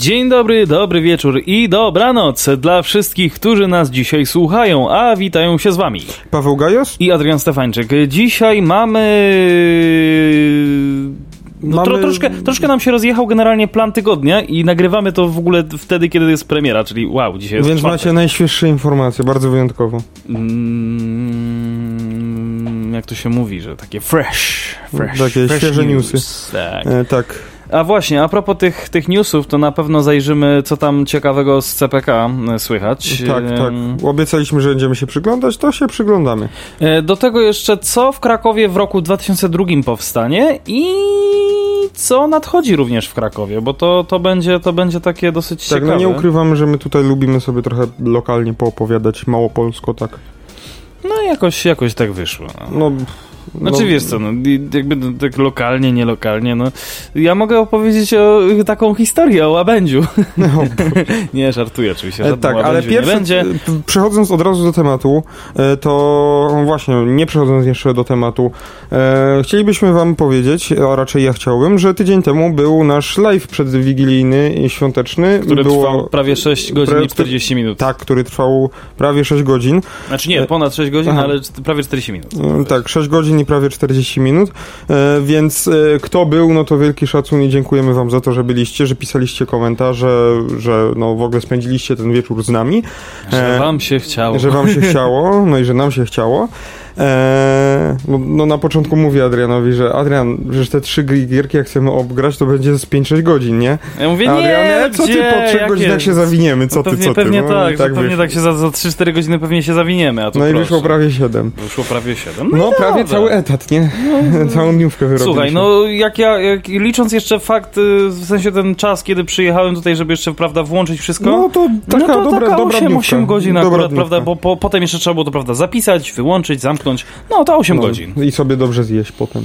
Dzień dobry, dobry wieczór i dobranoc dla wszystkich, którzy nas dzisiaj słuchają, a witają się z wami. Paweł Gajos? I Adrian Stefańczyk. Dzisiaj mamy... No, Mamy- Tro, troszkę, troszkę nam się rozjechał generalnie plan tygodnia i nagrywamy to w ogóle wtedy, kiedy jest premiera, czyli wow, dzisiaj jest Więc czwartek. macie najświeższe informacje, bardzo wyjątkowo. Mm, jak to się mówi, że takie fresh, fresh Takie fresh świeże news. newsy. Tak. E, tak. A właśnie, a propos tych, tych newsów, to na pewno zajrzymy, co tam ciekawego z CPK e, słychać. Tak, tak. Em, Obiecaliśmy, że będziemy się przyglądać, to się przyglądamy. e, Do tego jeszcze, co w Krakowie w roku 2002 powstanie i co nadchodzi również w Krakowie, bo to, to, będzie, to będzie takie dosyć Tak, ciekawe. no nie ukrywamy, że my tutaj lubimy sobie trochę lokalnie poopowiadać, mało polsko, tak. No jakoś, jakoś tak wyszło. No. No, Znaczy no, wiesz co, no, jakby no, tak lokalnie, nielokalnie, no ja mogę opowiedzieć o taką historię o łabędziu. No, nie, żartuję oczywiście, e, tak, ale pierwsze, będzie. przechodząc od razu do tematu, e, to właśnie, nie przechodząc jeszcze do tematu, e, chcielibyśmy wam powiedzieć, a raczej ja chciałbym, że tydzień temu był nasz live przedwigilijny i świąteczny. Który Było- trwał prawie 6 godzin Pra- i 40 minut. Tak, który trwał prawie 6 godzin. Znaczy nie, ponad 6 godzin, Aha. ale prawie 40 minut. E, Tak, 6 godzin i prawie 40 minut, e, więc e, kto był, no to wielki szacun i dziękujemy wam za to, że byliście, że pisaliście komentarze, że no w ogóle spędziliście ten wieczór z nami, Że E, wam się chciało. że wam się chciało, no i że nam się chciało. E, no, no na początku mówię Adrianowi, że Adrian, że te trzy gierki jak chcemy obgrać, to będzie z 5-6 godzin, nie? Ja mówię, Adrian, nie, e, co ty gdzie, po 3 jakie? godzinach się zawiniemy, co no ty, pewnie, co ty? Pewnie No, tak, i że pewnie tak się za, za 3-4 godziny pewnie się zawiniemy, a tu No i proszę. wyszło prawie 7. Wyszło prawie 7. No, No i prawie dobra. cały etat, nie? Całą dniówkę wyrobiliśmy. Słuchaj, no jak ja, jak, licząc jeszcze fakt, y, w sensie ten czas, kiedy przyjechałem tutaj, żeby jeszcze, prawda, włączyć wszystko, No to taka no to dobra, taka dobra 8, dniówka. 8 godzin Dobra akurat, dniówka. prawda, bo po, potem jeszcze trzeba było to, prawda, zapisać, wyłączyć, zamknąć, no to 8 No, godzin. I sobie dobrze zjeść potem.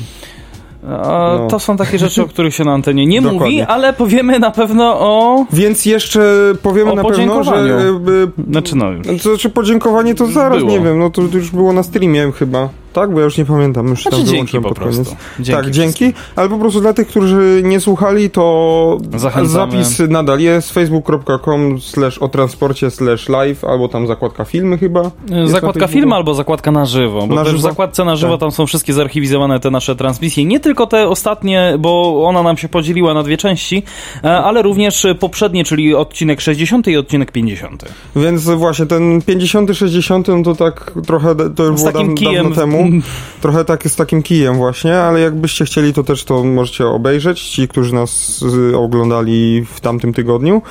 No. To są takie rzeczy, o których się na antenie nie mówi, ale powiemy na pewno o... Więc jeszcze powiemy O na pewno, że... podziękowaniu. y, Znaczy no już. znaczy podziękowanie to zaraz, Było. nie wiem, no to już było na streamie chyba. Tak? Bo ja już nie pamiętam, już Znaczy tam dzięki po prostu. Dzięki tak, dzięki, ale po prostu dla tych, którzy nie słuchali, to Zachęcamy. zapis nadal jest facebook.com slash o transporcie slash live, albo tam zakładka filmy chyba. Zakładka Facebooku. film albo zakładka na żywo, bo Na też w żywo? zakładce na żywo Tak. tam są wszystkie zarchiwizowane te nasze transmisje. Nie tylko te ostatnie, bo ona nam się podzieliła na dwie części, e, ale również poprzednie, czyli odcinek 60 i odcinek 50. Więc właśnie ten 50, 60 no to tak trochę, to już Z było takim daw, kijem. dawno temu. Trochę tak z takim kijem właśnie, ale jakbyście chcieli, to też to możecie obejrzeć. Ci, którzy nas y, oglądali w tamtym tygodniu,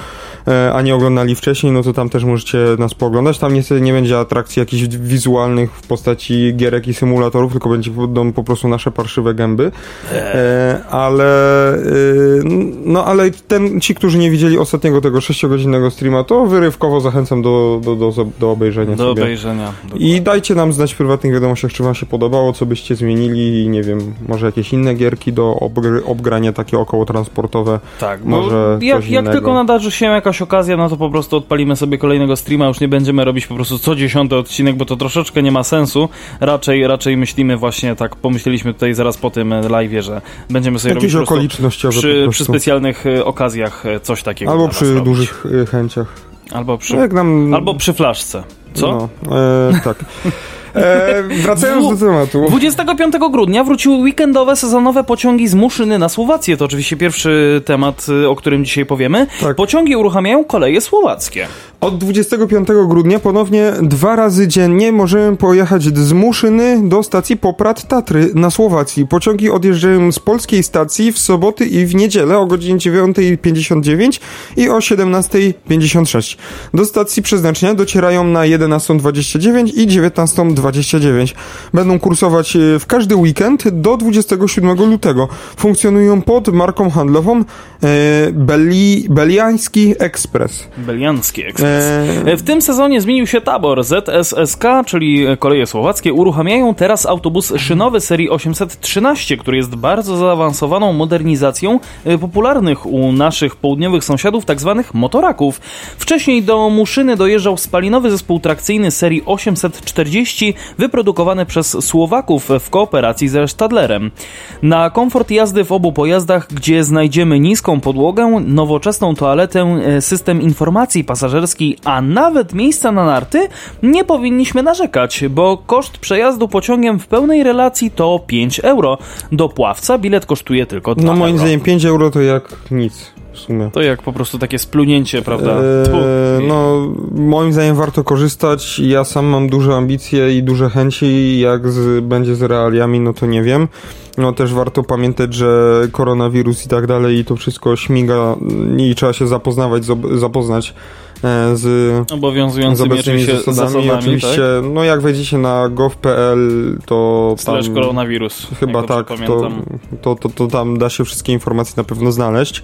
e, a nie oglądali wcześniej, no to tam też możecie nas pooglądać. Tam niestety nie będzie atrakcji jakichś wizualnych w postaci gierek i symulatorów, tylko będzie będą po prostu nasze parszywe gęby. E, ale y, no ale ten, ci, którzy nie widzieli ostatniego tego 6-godzinnego streama, to wyrywkowo zachęcam do, do, do, do obejrzenia Do sobie. obejrzenia. I dajcie nam znać w prywatnych wiadomościach, czy wam się podobało, co byście zmienili nie wiem, może jakieś inne gierki do obgr- obgrania takie około transportowe. Tak, bo Może jak, coś jak innego. tylko nadarzy się jakaś okazja, no to po prostu odpalimy sobie kolejnego streama, już nie będziemy robić po prostu co dziesiąty odcinek, bo to troszeczkę nie ma sensu. Raczej, raczej myślimy właśnie tak, pomyśleliśmy tutaj zaraz po tym live'ie, że będziemy sobie Jakieś robić okolicznościowe przy, przy specjalnych e, okazjach e, coś takiego. Albo przy dużych y, chęciach. Albo przy, No jak nam... albo przy flaszce. Co? No, e, tak. E, wracając do tematu. 25 grudnia wróciły weekendowe sezonowe pociągi z Muszyny na Słowację. To oczywiście pierwszy temat, y, o którym dzisiaj powiemy. Tak. Pociągi uruchamiają koleje słowackie. Od 25 grudnia ponownie dwa razy dziennie możemy pojechać z Muszyny do stacji Poprad Tatry na Słowacji. Pociągi odjeżdżają z polskiej stacji w soboty i w niedzielę o godzinie 9.59 i o 17.56. Do stacji przeznaczenia docierają na 11.29 i 19.29. Będą kursować e, w każdy weekend do 27 lutego. Funkcjonują pod marką handlową Beli, Beliański Ekspres. Beliański Ekspres. E... W tym sezonie zmienił się tabor. ZSSK, czyli koleje słowackie, uruchamiają teraz autobus szynowy serii 813, który jest bardzo zaawansowaną modernizacją e, popularnych u naszych południowych sąsiadów tzw. Tak motoraków. Wcześniej do Muszyny dojeżdżał spalinowy zespół trakcyjny serii 840, wyprodukowany przez Słowaków w kooperacji ze Stadlerem. Na komfort jazdy w obu pojazdach, gdzie znajdziemy niską podłogę, nowoczesną toaletę, e, system informacji pasażerskiej, a nawet miejsca na narty, nie powinniśmy narzekać, bo koszt przejazdu pociągiem w pełnej relacji to 5 euro. Do pławca bilet kosztuje tylko 2 No moim euro. zdaniem 5 euro to jak nic w sumie. To jak po prostu takie splunięcie, prawda? Eee, no, moim zdaniem warto korzystać. Ja sam mam duże ambicje i duże chęci. Jak z, będzie z realiami, no to nie wiem. No też warto pamiętać, że koronawirus i tak dalej i to wszystko śmiga i trzeba się zapoznawać, zapoznać e, z, obowiązującymi z obecnymi zasadami. zasadami oczywiście, tak? no jak wejdziecie na gov.pl, to Slash tam, koronawirus. Chyba tak, to, to, to, to tam da się wszystkie informacje na pewno znaleźć.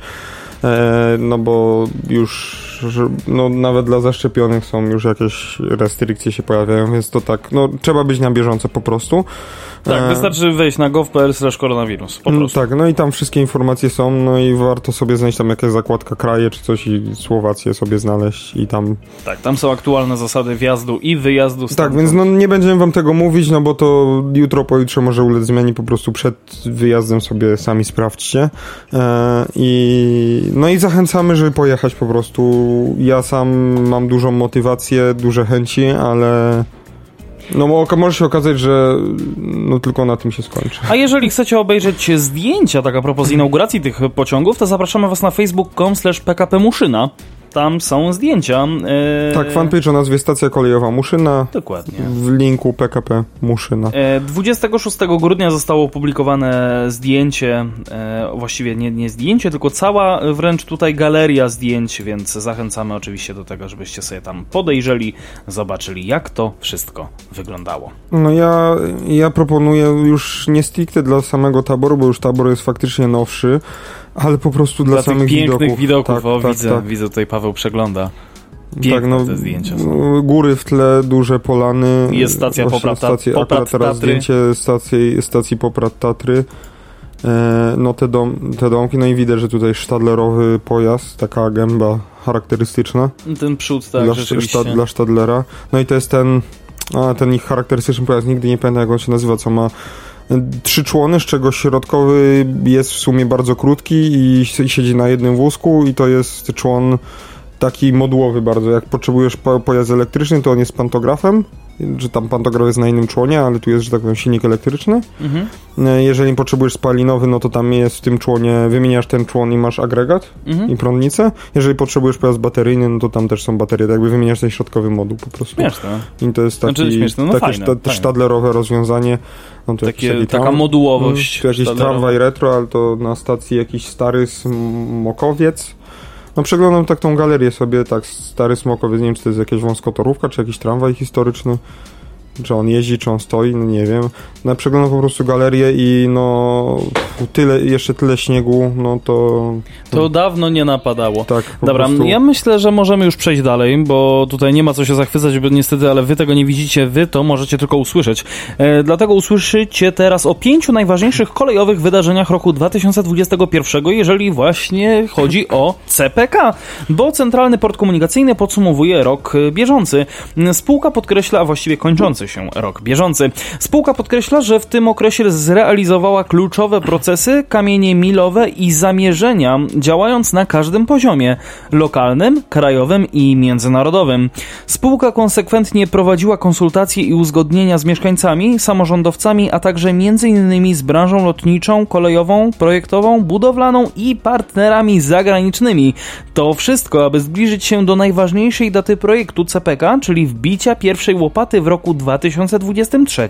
E, no bo już no, nawet dla zaszczepionych są już jakieś restrykcje się pojawiają, więc to tak, no trzeba być na bieżąco po prostu. Tak, e, wystarczy wejść na gov.pl koronawirus, po prostu. Tak, no i tam wszystkie informacje są, no i warto sobie znaleźć tam jakaś zakładka kraje czy coś i Słowację sobie znaleźć i tam... Tak, tam są aktualne zasady wjazdu i wyjazdu. Tak, więc no nie będziemy wam tego mówić, no bo to jutro, pojutrze może ulec zmianie, po prostu przed wyjazdem sobie sami sprawdźcie. E, I no i zachęcamy, żeby pojechać po prostu. Ja sam mam dużą motywację, duże chęci, ale no może się okazać, że no tylko na tym się skończy. A jeżeli chcecie obejrzeć zdjęcia, tak a propos inauguracji tych pociągów, to zapraszamy was na facebook.com slash pkp Muszyna tam są zdjęcia. E... Tak, fanpage o nazwie Stacja Kolejowa Muszyna. Dokładnie. W linku PKP Muszyna. E, 26 grudnia zostało opublikowane zdjęcie, e, właściwie nie, nie zdjęcie, tylko cała wręcz tutaj galeria zdjęć, więc zachęcamy oczywiście do tego, żebyście sobie tam podejrzeli, zobaczyli jak to wszystko wyglądało. No ja, ja proponuję już nie stricte dla samego taboru, bo już tabor jest faktycznie nowszy, ale po prostu dla, dla samych pięknych widoków. widoków. Tak, o, tak, widzę, tak. widzę tutaj Paweł przegląda. Piękne tak, no, te zdjęcia są. Góry w tle, duże polany. Jest stacja Poprat, stacja, Poprat teraz Tatry. zdjęcie stacji, stacji Poprat Tatry. E, no te, dom, te domki, no i widać, że tutaj sztadlerowy pojazd, taka gęba charakterystyczna. Ten przód, tak, dla, rzeczywiście. dla Stadlera. No i to jest ten, a, ten ich charakterystyczny pojazd, nigdy nie pamiętam jak on się nazywa, co ma trzy człony, z czego środkowy jest w sumie bardzo krótki i siedzi na jednym wózku i to jest człon taki modułowy bardzo. Jak potrzebujesz pojazd elektryczny, to on jest pantografem, że tam pantograf jest na innym członie, ale tu jest, że tak powiem, silnik elektryczny. Mhm. E, jeżeli potrzebujesz spalinowy, no to tam jest w tym członie, wymieniasz ten człon i masz agregat mhm. i prądnicę. Jeżeli potrzebujesz pojazd bateryjny, no to tam też są baterie, tak jakby wymieniasz ten środkowy moduł po prostu. Śmieszne. I to jest taki, znaczy, śmieszne. No, takie fajne, szta fajne. sztadlerowe rozwiązanie. No to Takie, taki taka modułowość. Mm, tu jakiś tramwaj retro, ale to na stacji jakiś stary smokowiec no przeglądam tak tą galerię sobie, tak stary smokowiec, nie wiem czy to jest jakaś wąskotorówka, czy jakiś tramwaj historyczny. Czy on jeździ, czy on stoi, no nie wiem. No przeglądam po prostu galerię i no tyle, jeszcze tyle śniegu, no to... To dawno nie napadało. Tak, Dobra, prostu... ja myślę, że możemy już przejść dalej, bo tutaj nie ma co się zachwycać, bo niestety, ale wy tego nie widzicie, wy to możecie tylko usłyszeć. E, dlatego usłyszycie teraz o pięciu najważniejszych kolejowych wydarzeniach roku 2021, jeżeli właśnie chodzi o CPK, bo Centralny Port Komunikacyjny podsumowuje rok bieżący. Spółka podkreśla, a właściwie kończący się rok bieżący. Spółka podkreśla, że w tym okresie zrealizowała kluczowe procesy, kamienie milowe i zamierzenia, działając na każdym poziomie lokalnym, krajowym i międzynarodowym. Spółka konsekwentnie prowadziła konsultacje i uzgodnienia z mieszkańcami, samorządowcami, a także m.in. z branżą lotniczą, kolejową, projektową, budowlaną i partnerami zagranicznymi. To wszystko, aby zbliżyć się do najważniejszej daty projektu CPK, czyli wbicia pierwszej łopaty w roku 2020 2023.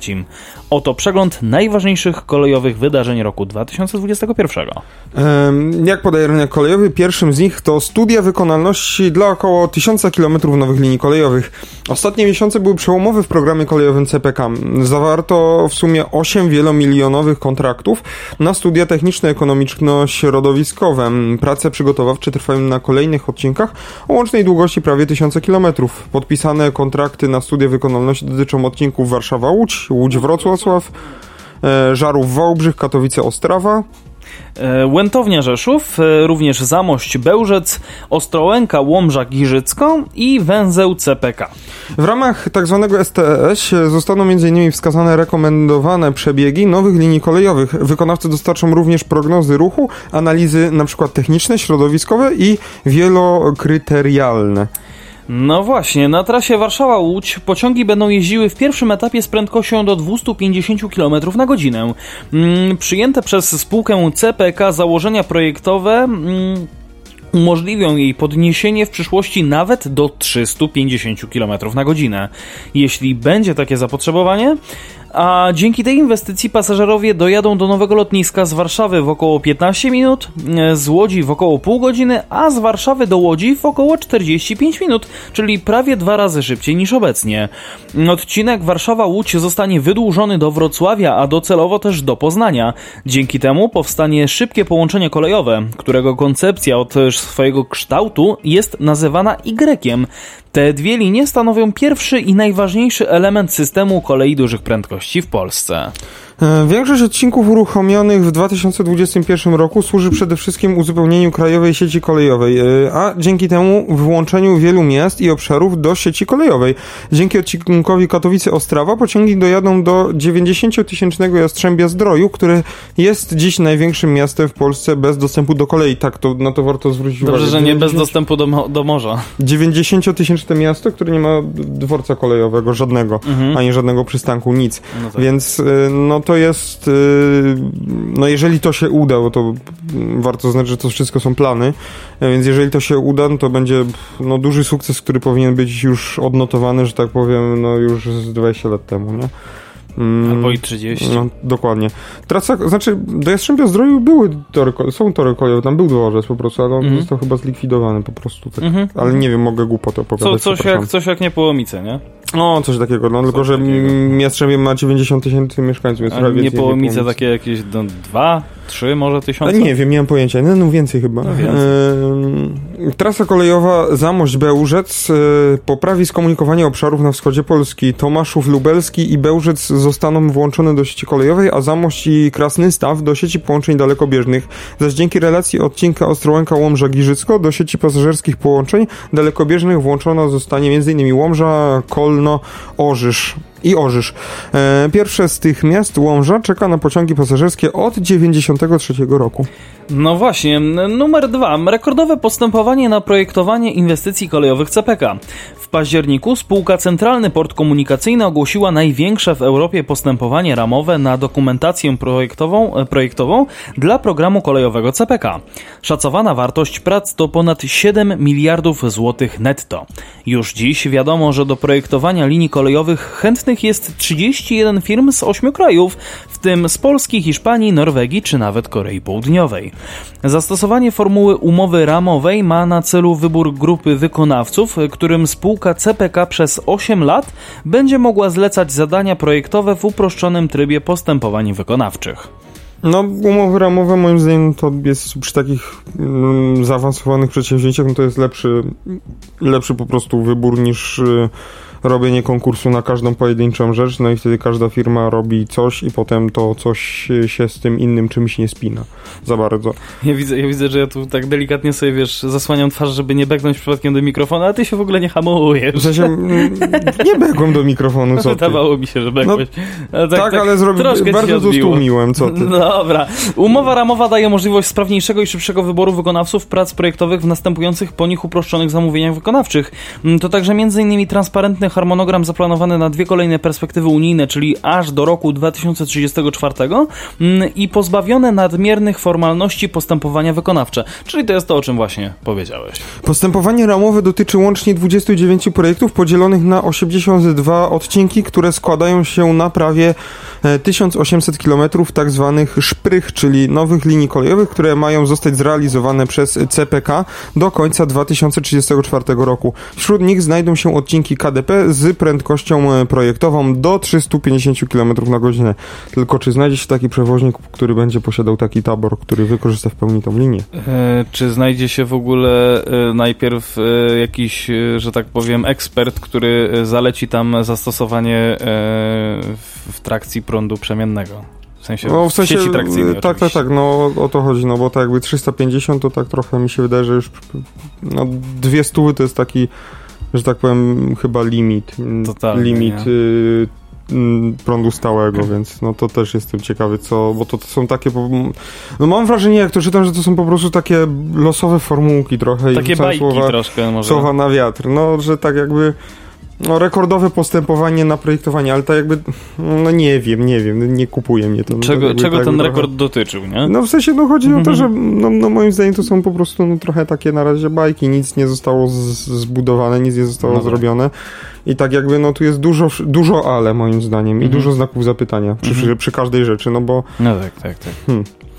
Oto przegląd najważniejszych kolejowych wydarzeń roku 2021. Em, Jak podaje rynek kolejowy, pierwszym z nich to studia wykonalności dla około 1000 km nowych linii kolejowych. Ostatnie miesiące były przełomowe w programie kolejowym CPK. Zawarto w sumie 8 wielomilionowych kontraktów na studia techniczno-ekonomiczno-środowiskowe. Prace przygotowawcze trwają na kolejnych odcinkach o łącznej długości prawie 1000 km. Podpisane kontrakty na studia wykonalności dotyczą odcinków Warszawa-Łódź, Łódź-Wrocław, e, Żarów-Wałbrzych, Katowice-Ostrawa, E, Łętownia Rzeszów, e, również Zamość Bełżec, Ostrołęka Łomża Giżycką i węzeł CPK. W ramach tzw. STS zostaną m.in. wskazane rekomendowane przebiegi nowych linii kolejowych. Wykonawcy dostarczą również prognozy ruchu, analizy np. techniczne, środowiskowe i wielokryterialne. No właśnie, na trasie Warszawa-Łódź pociągi będą jeździły w pierwszym etapie z prędkością do 250 km na godzinę. Mm, przyjęte przez spółkę CPK założenia projektowe mm, umożliwią jej podniesienie w przyszłości nawet do 350 km na godzinę. Jeśli będzie takie zapotrzebowanie, a dzięki tej inwestycji pasażerowie dojadą do nowego lotniska z Warszawy w około 15 minut, e, z Łodzi w około pół godziny, a z Warszawy do Łodzi w około 45 minut, czyli prawie dwa razy szybciej niż obecnie. Odcinek Warszawa-Łódź zostanie wydłużony do Wrocławia, a docelowo też do Poznania. Dzięki temu powstanie szybkie połączenie kolejowe, którego koncepcja od swojego kształtu jest nazywana Y. Te dwie linie stanowią pierwszy i najważniejszy element systemu kolei dużych prędkości w Polsce. E, Większość odcinków uruchomionych w 2021 roku służy przede wszystkim uzupełnieniu krajowej sieci kolejowej, e, a dzięki temu włączeniu wielu miast i obszarów do sieci kolejowej. Dzięki odcinkowi Katowice-Ostrawa pociągi dojadą do 90-tysięcznego Jastrzębia Zdroju, które jest dziś największym miastem w Polsce bez dostępu do kolei. Tak, to na to warto zwrócić uwagę. Dobrze, że nie bez 90 dostępu do, do morza. 90-tysięczne miasto, które nie ma dworca kolejowego, żadnego, ani żadnego przystanku, nic. Mhm. No tak. Więc y, no to jest, y, no jeżeli to się uda, bo to warto znać, że to wszystko są plany, e, więc jeżeli to się uda, no to będzie no, duży sukces, który powinien być już odnotowany, że tak powiem, no już z 20 lat temu, nie? Mm, Albo i 30. No, dokładnie. Trasa, znaczy, do Jastrzębia Zdroju były tory, są tory kolejowe, tam był dworzec po prostu, ale on Mhm. został chyba zlikwidowany po prostu. Tak. Mhm. Ale nie wiem, mogę głupotę opowiadać. Co, coś, jak, coś jak nie połomice, nie? No, coś takiego, no tylko, że takiego. mm, Jastrzębie ma 90 tysięcy mieszkańców, więc trochę nie połomice takie jakieś no, dwa, trzy może Ale tysiące? nie wiem, nie mam pojęcia. No, no więcej chyba. No więcej. Ehm, trasa kolejowa Zamość-Bełżec e, poprawi skomunikowanie obszarów na wschodzie Polski. Tomaszów Lubelski i Bełżec zostaną włączone do sieci kolejowej, a Zamość i Krasnystaw do sieci połączeń dalekobieżnych. Zaś dzięki relacji odcinka Ostrołęka-Łomża-Giżycko do sieci pasażerskich połączeń dalekobieżnych włączona zostanie m.in. Łomża, Kolno, Orzysz i Orzysz. E, pierwsze z tych miast, Łomża, czeka na pociągi pasażerskie od 93 roku. No właśnie, numer dwa. Rekordowe postępowanie na projektowanie inwestycji kolejowych CPK. Październiku spółka Centralny Port Komunikacyjny ogłosiła największe w Europie postępowanie ramowe na dokumentację projektową, e, projektową dla programu kolejowego CPK. Szacowana wartość prac to ponad 7 miliardów złotych netto. Już dziś wiadomo, że do projektowania linii kolejowych chętnych jest 31 firm z 8 krajów, w tym z Polski, Hiszpanii, Norwegii czy nawet Korei Południowej. Zastosowanie formuły umowy ramowej ma na celu wybór grupy wykonawców, którym spółka CPK przez 8 lat będzie mogła zlecać zadania projektowe w uproszczonym trybie postępowań wykonawczych. No, umowy ramowe moim zdaniem to jest przy takich mm, zaawansowanych przedsięwzięciach, no to jest lepszy, lepszy po prostu wybór niż y, robienie konkursu na każdą pojedynczą rzecz, no i wtedy każda firma robi coś i potem to coś się z tym innym czymś nie spina za bardzo. Ja widzę, ja widzę, że ja tu tak delikatnie sobie, wiesz, zasłaniam twarz, żeby nie beknąć przypadkiem do mikrofonu, a ty się w ogóle nie hamujesz. W sensie, mm, nie begłem do mikrofonu, co ty? Wydawało mi się, że bekłeś. Ale Tak, ale zrobi, troszkę ci bardzo to stłumiłem, co ty? Dobra. Umowa ramowa daje możliwość sprawniejszego i szybszego wyboru wykonawców prac projektowych w następujących po nich uproszczonych zamówieniach wykonawczych. Mm, To także m.in. transparentny harmonogram zaplanowany na dwie kolejne perspektywy unijne, czyli aż do roku 2034 mm, i pozbawione nadmiernych formalności postępowania wykonawcze. Czyli to jest to, o czym właśnie powiedziałeś. Postępowanie ramowe dotyczy łącznie 29 projektów podzielonych na 82 odcinki, które składają się na prawie 1800 km tak zwanych szprych, czyli nowych linii kolejowych, które mają zostać zrealizowane przez CPK do końca 2034 roku. Wśród nich znajdą się odcinki KDP z prędkością e, projektową do 350 km na godzinę. Tylko czy znajdzie się taki przewoźnik, który będzie posiadał taki tabor, który wykorzysta w pełni tą linię? E, czy znajdzie się w ogóle e, najpierw e, jakiś, e, że tak powiem, ekspert, który e, zaleci tam zastosowanie w, trakcji prądu przemiennego? W sensie, No, w sensie, sieci trakcyjnej tak, tak, oczywiście. tak, no o to chodzi, no bo tak jakby 350 to tak trochę mi się wydaje, że już no, dwie stówy to jest taki, że tak powiem, chyba limit. Totalnie, limit y, mm, prądu stałego, więc no to też jestem ciekawy, co, bo to, to są takie, no mam wrażenie, jak to czytam, że to są po prostu takie losowe formułki trochę Takie i bajki słowa, troszkę może. słowa na wiatr, no, że tak jakby no, rekordowe postępowanie na projektowanie, ale tak jakby, no nie wiem, nie wiem, nie kupuje mnie to. No, Czego, jakby- czego tak ten rekord trochę- dotyczył, nie? no w sensie, no chodzi o Mhm. to, że no, no moim zdaniem to są po prostu no, trochę takie na razie bajki, nic nie zostało zbudowane, nic nie zostało No zrobione i tak jakby no tu jest dużo, dużo ale moim zdaniem i Mhm. dużo znaków zapytania przy, Mhm. przy, przy każdej rzeczy, no bo No tak, tak, tak.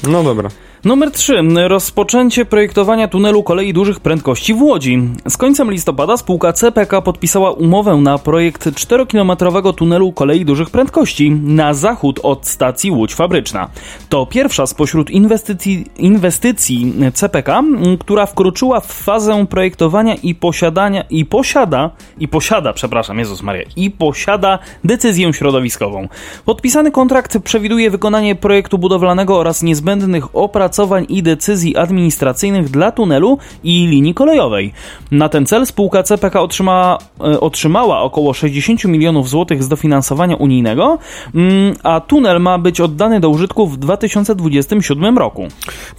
no dobra. Numer 3. Rozpoczęcie projektowania tunelu kolei dużych prędkości w Łodzi. Z końcem listopada spółka CPK podpisała umowę na projekt 4-kilometrowego tunelu kolei dużych prędkości na zachód od stacji Łódź Fabryczna. To pierwsza spośród inwestycji, inwestycji CPK, która wkroczyła w fazę projektowania i posiadania i posiada i posiada, przepraszam, Jezus Maria, i posiada decyzję środowiskową. Podpisany kontrakt przewiduje wykonanie projektu budowlanego oraz niezbędnych opracowań i decyzji administracyjnych dla tunelu i linii kolejowej. Na ten cel spółka CPK otrzymała, e, otrzymała około 60 milionów złotych z dofinansowania unijnego, mm, a tunel ma być oddany do użytku w 2027 roku.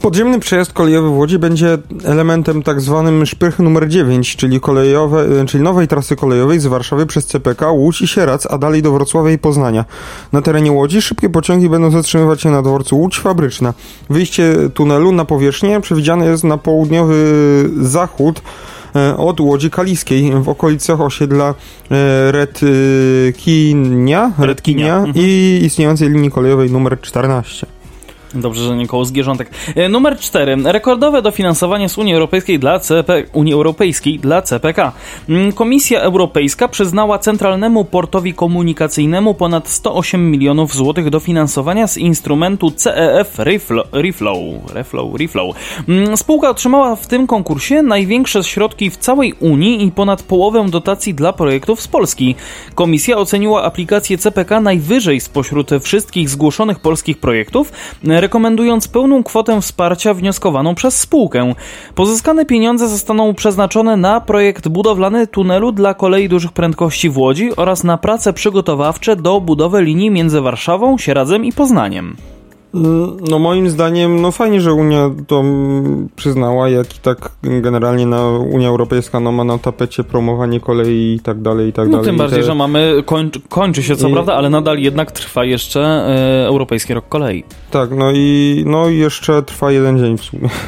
Podziemny przejazd kolejowy w Łodzi będzie elementem tak zwanym szprych numer 9, czyli, kolejowe, e, czyli nowej trasy kolejowej z Warszawy przez CPK, Łódź i Sierac, a dalej do Wrocławia i Poznania. Na terenie Łodzi szybkie pociągi będą zatrzymywać się na dworcu Łódź Fabryczna. Wyjście tunelu na powierzchnię przewidziane jest na południowy zachód e, od Łodzi Kaliskiej w okolicach osiedla e, Redkinia, Redkinia Mhm. i istniejącej linii kolejowej numer 14. Dobrze, że nie koło zwierzątek. E, Numer 4. Rekordowe dofinansowanie z Unii Europejskiej dla CP, Unii Europejskiej dla CPK. Mm, Komisja Europejska przyznała Centralnemu Portowi Komunikacyjnemu ponad 108 milionów złotych dofinansowania z instrumentu CEF Reflow. Reflow, Reflow. Mm, Spółka otrzymała w tym konkursie największe środki w całej Unii i ponad połowę dotacji dla projektów z Polski. Komisja oceniła aplikację CPK najwyżej spośród wszystkich zgłoszonych polskich projektów, rekomendując pełną kwotę wsparcia wnioskowaną przez spółkę. Pozyskane pieniądze zostaną przeznaczone na projekt budowlany tunelu dla kolei dużych prędkości w Łodzi oraz na prace przygotowawcze do budowy linii między Warszawą, Sieradzem i Poznaniem. Mm, No moim zdaniem, no fajnie, że Unia to przyznała, jak i tak generalnie na Unia Europejska no, ma na tapecie promowanie kolei i tak dalej, i tak No dalej. tym bardziej, te- że mamy, kończy, kończy się co I- prawda, ale nadal jednak trwa jeszcze e, Europejski Rok Kolei. Tak, no i no i jeszcze trwa jeden dzień w sumie.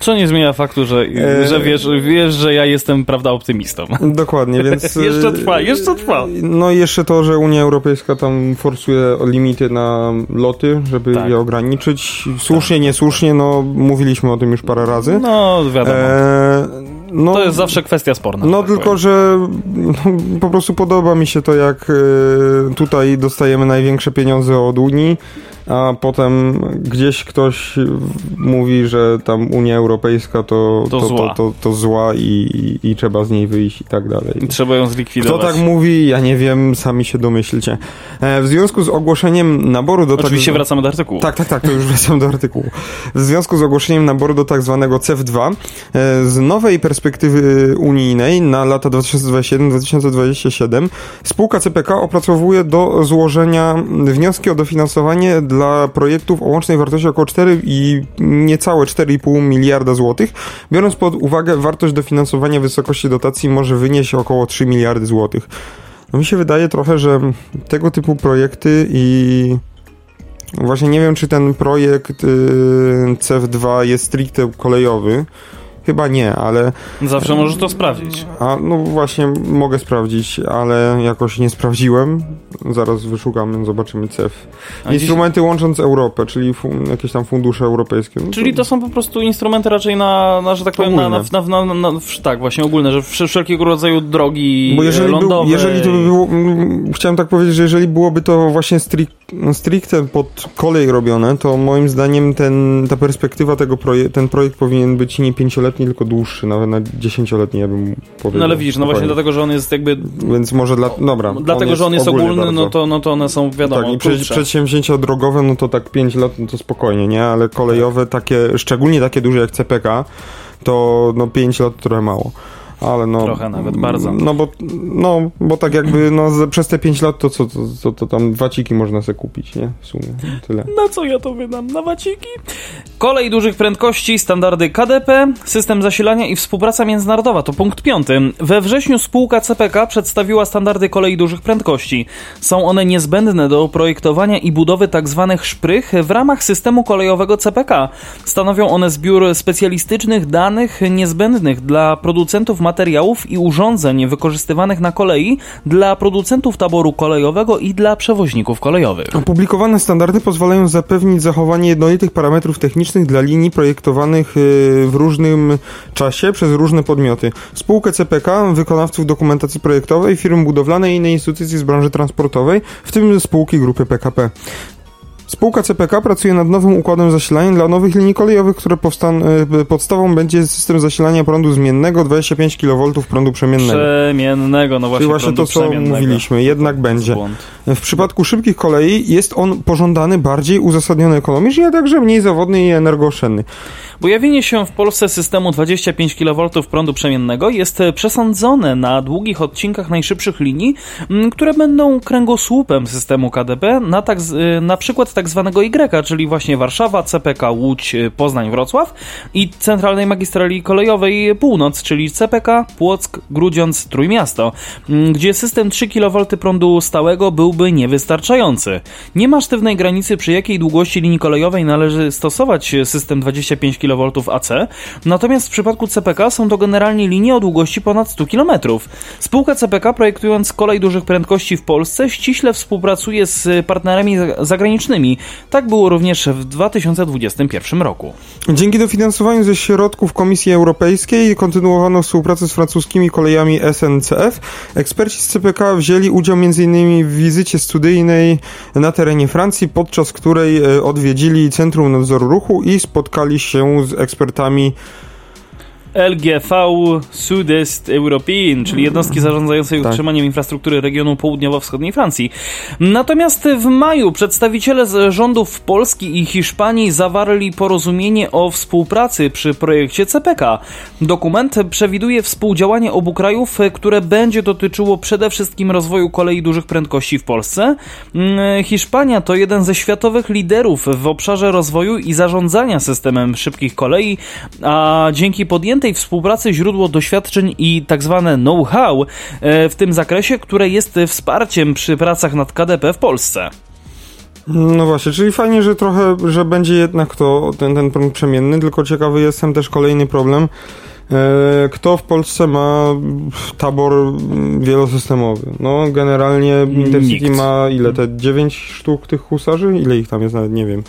Co nie zmienia faktu, że, Eee. że wiesz, wiesz, że ja jestem, prawda, optymistą. Dokładnie, więc... Jeszcze y, trwa, jeszcze trwa. No i jeszcze to, że Unia Europejska tam forsuje limity na loty, żeby Tak. je ograniczyć. Słusznie, niesłusznie, no mówiliśmy o tym już parę razy. No, wiadomo. E, no, to jest zawsze kwestia sporna. No tak tylko, powiem. że no, po prostu podoba mi się to, jak e, tutaj dostajemy największe pieniądze od Unii, a potem gdzieś ktoś mówi, że tam Unia Europejska to, To to, zła. to, to, to zła i, i, i trzeba z niej wyjść i tak dalej. Trzeba ją Kto zlikwidować. tak mówi, ja nie wiem, sami się domyślcie. E, w związku z ogłoszeniem naboru do Oczywiście tak... wracamy do artykułu. Tak, tak, tak, to już wracam do artykułu. W związku z ogłoszeniem naboru do tak zwanego CEF2 e, z nowej perspektywy unijnej na lata 2021-2027 spółka CPK opracowuje do złożenia wnioski o dofinansowanie dla projektów o łącznej wartości około 4 i niecałe 4,5 miliarda złotych. Biorąc pod uwagę wartość dofinansowania wysokości dotacji może wynieść około 3 miliardy złotych. No mi się wydaje trochę, że tego typu projekty i właśnie nie wiem, czy ten projekt y, CEF2 jest stricte kolejowy, Chyba nie, ale... Zawsze możesz to sprawdzić. A, no właśnie, mogę sprawdzić, ale jakoś nie sprawdziłem. Zaraz wyszukamy, zobaczymy CEF. A Instrumenty dziś... łącząc Europę, czyli jakieś tam fundusze europejskie. No czyli to... to są po prostu instrumenty raczej na, na że tak powiem, na, na, na, na, tak, właśnie ogólne, że wszelkiego rodzaju drogi Bo jeżeli lądowe... Był, jeżeli to by było, chciałem tak powiedzieć, że jeżeli byłoby to właśnie strict, stricte pod kolej robione, to moim zdaniem ten, ta perspektywa tego projektu, ten projekt powinien być nie pięcioletni, tylko dłuższy, nawet na dziesięcioletni ja bym powiedział. No ale widzisz, no właśnie dlatego, że on jest jakby... Więc może dla... dobra. Dlatego, że on jest ogólny, no to, no to one są wiadomo Tak, i prze, przedsięwzięcia drogowe, no to tak 5 lat, no to spokojnie, nie? Ale kolejowe takie, szczególnie takie duże jak CPK, to no 5 lat trochę mało ale no... Trochę nawet, bardzo. No bo, no, bo tak jakby no, przez te 5 lat to co, to, to, to, tam waciki można sobie kupić, nie? W sumie, tyle. Na co ja to wydam? Na waciki? Kolej dużych prędkości, standardy KDP, system zasilania i współpraca międzynarodowa to punkt piąty. We wrześniu spółka CPK przedstawiła standardy kolei dużych prędkości. Są one niezbędne do projektowania i budowy tzw. Tak szprych w ramach systemu kolejowego CPK. Stanowią one zbiór specjalistycznych danych niezbędnych dla producentów materiałów i urządzeń wykorzystywanych na kolei dla producentów taboru kolejowego i dla przewoźników kolejowych. Opublikowane standardy pozwalają zapewnić zachowanie jednolitych parametrów technicznych dla linii projektowanych y, w różnym czasie przez różne podmioty. Spółkę CPK, wykonawców dokumentacji projektowej, firm budowlanej i inne instytucje z branży transportowej, w tym spółki grupy PKP. Spółka CPK pracuje nad nowym układem zasilania dla nowych linii kolejowych, które e, podstawą będzie system zasilania prądu zmiennego 25 kV prądu przemiennego. Przemiennego, no właśnie. Czyli właśnie to, co mówiliśmy, jednak będzie. W przypadku szybkich kolei jest on pożądany bardziej uzasadniony ekonomicznie, a także mniej zawodny i energooszczędny. Pojawienie się w Polsce systemu 25 kV prądu przemiennego jest przesądzone na długich odcinkach najszybszych linii, które będą kręgosłupem systemu KDP, na, tak, na przykład tak zwanego Y, czyli właśnie Warszawa, CPK, Łódź, Poznań, Wrocław i centralnej magistrali kolejowej Północ, czyli CPK, Płock, Grudziądz, Trójmiasto, gdzie system 3 kV prądu stałego byłby niewystarczający. Nie ma sztywnej granicy, przy jakiej długości linii kolejowej należy stosować system 25 kV kV AC, natomiast w przypadku CPK są to generalnie linie o długości ponad 100 km. Spółka CPK projektując kolej dużych prędkości w Polsce ściśle współpracuje z partnerami zagranicznymi. Tak było również w 2021 roku. Dzięki dofinansowaniu ze środków Komisji Europejskiej kontynuowano współpracę z francuskimi kolejami SNCF. Eksperci z CPK wzięli udział m.in. w wizycie studyjnej na terenie Francji, podczas której e, odwiedzili Centrum Nadzoru Ruchu i spotkali się z ekspertami LGV Sud-Est European, czyli jednostki zarządzającej tak. utrzymaniem infrastruktury regionu południowo-wschodniej Francji. Natomiast w maju przedstawiciele z rządów Polski i Hiszpanii zawarli porozumienie o współpracy przy projekcie CPK. Dokument przewiduje współdziałanie obu krajów, które będzie dotyczyło przede wszystkim rozwoju kolei dużych prędkości w Polsce. Mm, Hiszpania to jeden ze światowych liderów w obszarze rozwoju i zarządzania systemem szybkich kolei, a dzięki podjętym tej współpracy źródło doświadczeń i tak zwane know-how e, w tym zakresie, które jest wsparciem przy pracach nad KDP w Polsce. No właśnie, czyli fajnie, że trochę, że będzie jednak to ten, ten prąd przemienny, tylko ciekawy jestem też kolejny problem. E, kto w Polsce ma tabor wielosystemowy? No, generalnie Intercity Nikt. ma ile te 9 sztuk tych husarzy? Ile ich tam jest nawet nie wiem.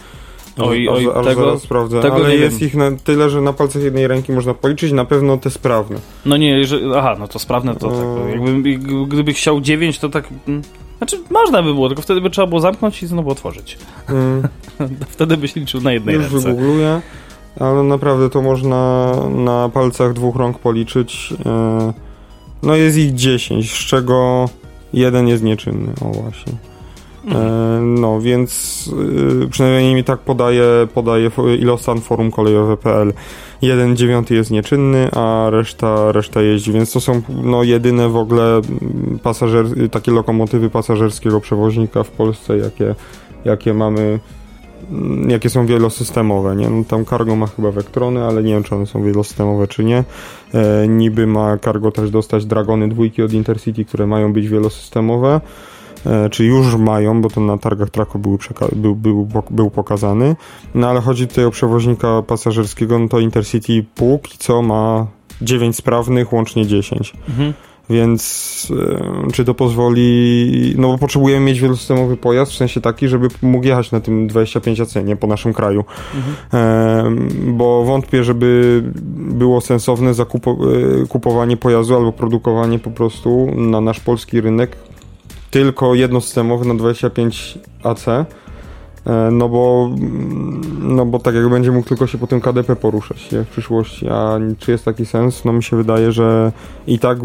Oj, oj, aż, tego, zaraz sprawdzę, tego ale jest wiem. ich na tyle, że na palcach jednej ręki można policzyć, na pewno te sprawne. No nie, że, aha, no to sprawne to tak, jakby, gdyby chciał 9, to tak, mm, znaczy można by było, tylko wtedy by trzeba było zamknąć i znowu otworzyć. Mm. wtedy byś liczył na jednej Już ręce. wygoogluję, ale naprawdę to można na palcach dwóch rąk policzyć. E, no jest ich 10, z czego jeden jest nieczynny, o właśnie. E, no, więc y, przynajmniej mi tak podaje, podaje Ilostan Forum Kolejowe.pl. Jeden dziewiąty jest nieczynny, a reszta, reszta jeździ, więc to są no, jedyne w ogóle mm, pasażer, takie lokomotywy pasażerskiego przewoźnika w Polsce, jakie, jakie mamy mm, jakie są wielosystemowe, nie? No, tam Cargo ma chyba Vectrony, ale nie wiem, czy one są wielosystemowe, czy nie. E, niby ma Cargo też dostać Dragony dwójki od Intercity, które mają być wielosystemowe. E, czy już mają, bo to na targach Traku był, był, był, był pokazany. No ale chodzi tutaj o przewoźnika pasażerskiego, no to Intercity póki co ma 9 sprawnych, łącznie 10. Mhm. Więc e, czy to pozwoli, no bo potrzebujemy mieć wielosystemowy pojazd, w sensie taki, żeby mógł jechać na tym 25 AC, nie, po naszym kraju. Mhm. Bo wątpię, żeby było sensowne zakupowanie e, pojazdu albo produkowanie po prostu na nasz polski rynek tylko jednosystemowy na 25 AC E, no bo, no bo tak jak będzie mógł tylko się po tym KDP poruszać w przyszłości, a czy jest taki sens? No mi się wydaje, że i tak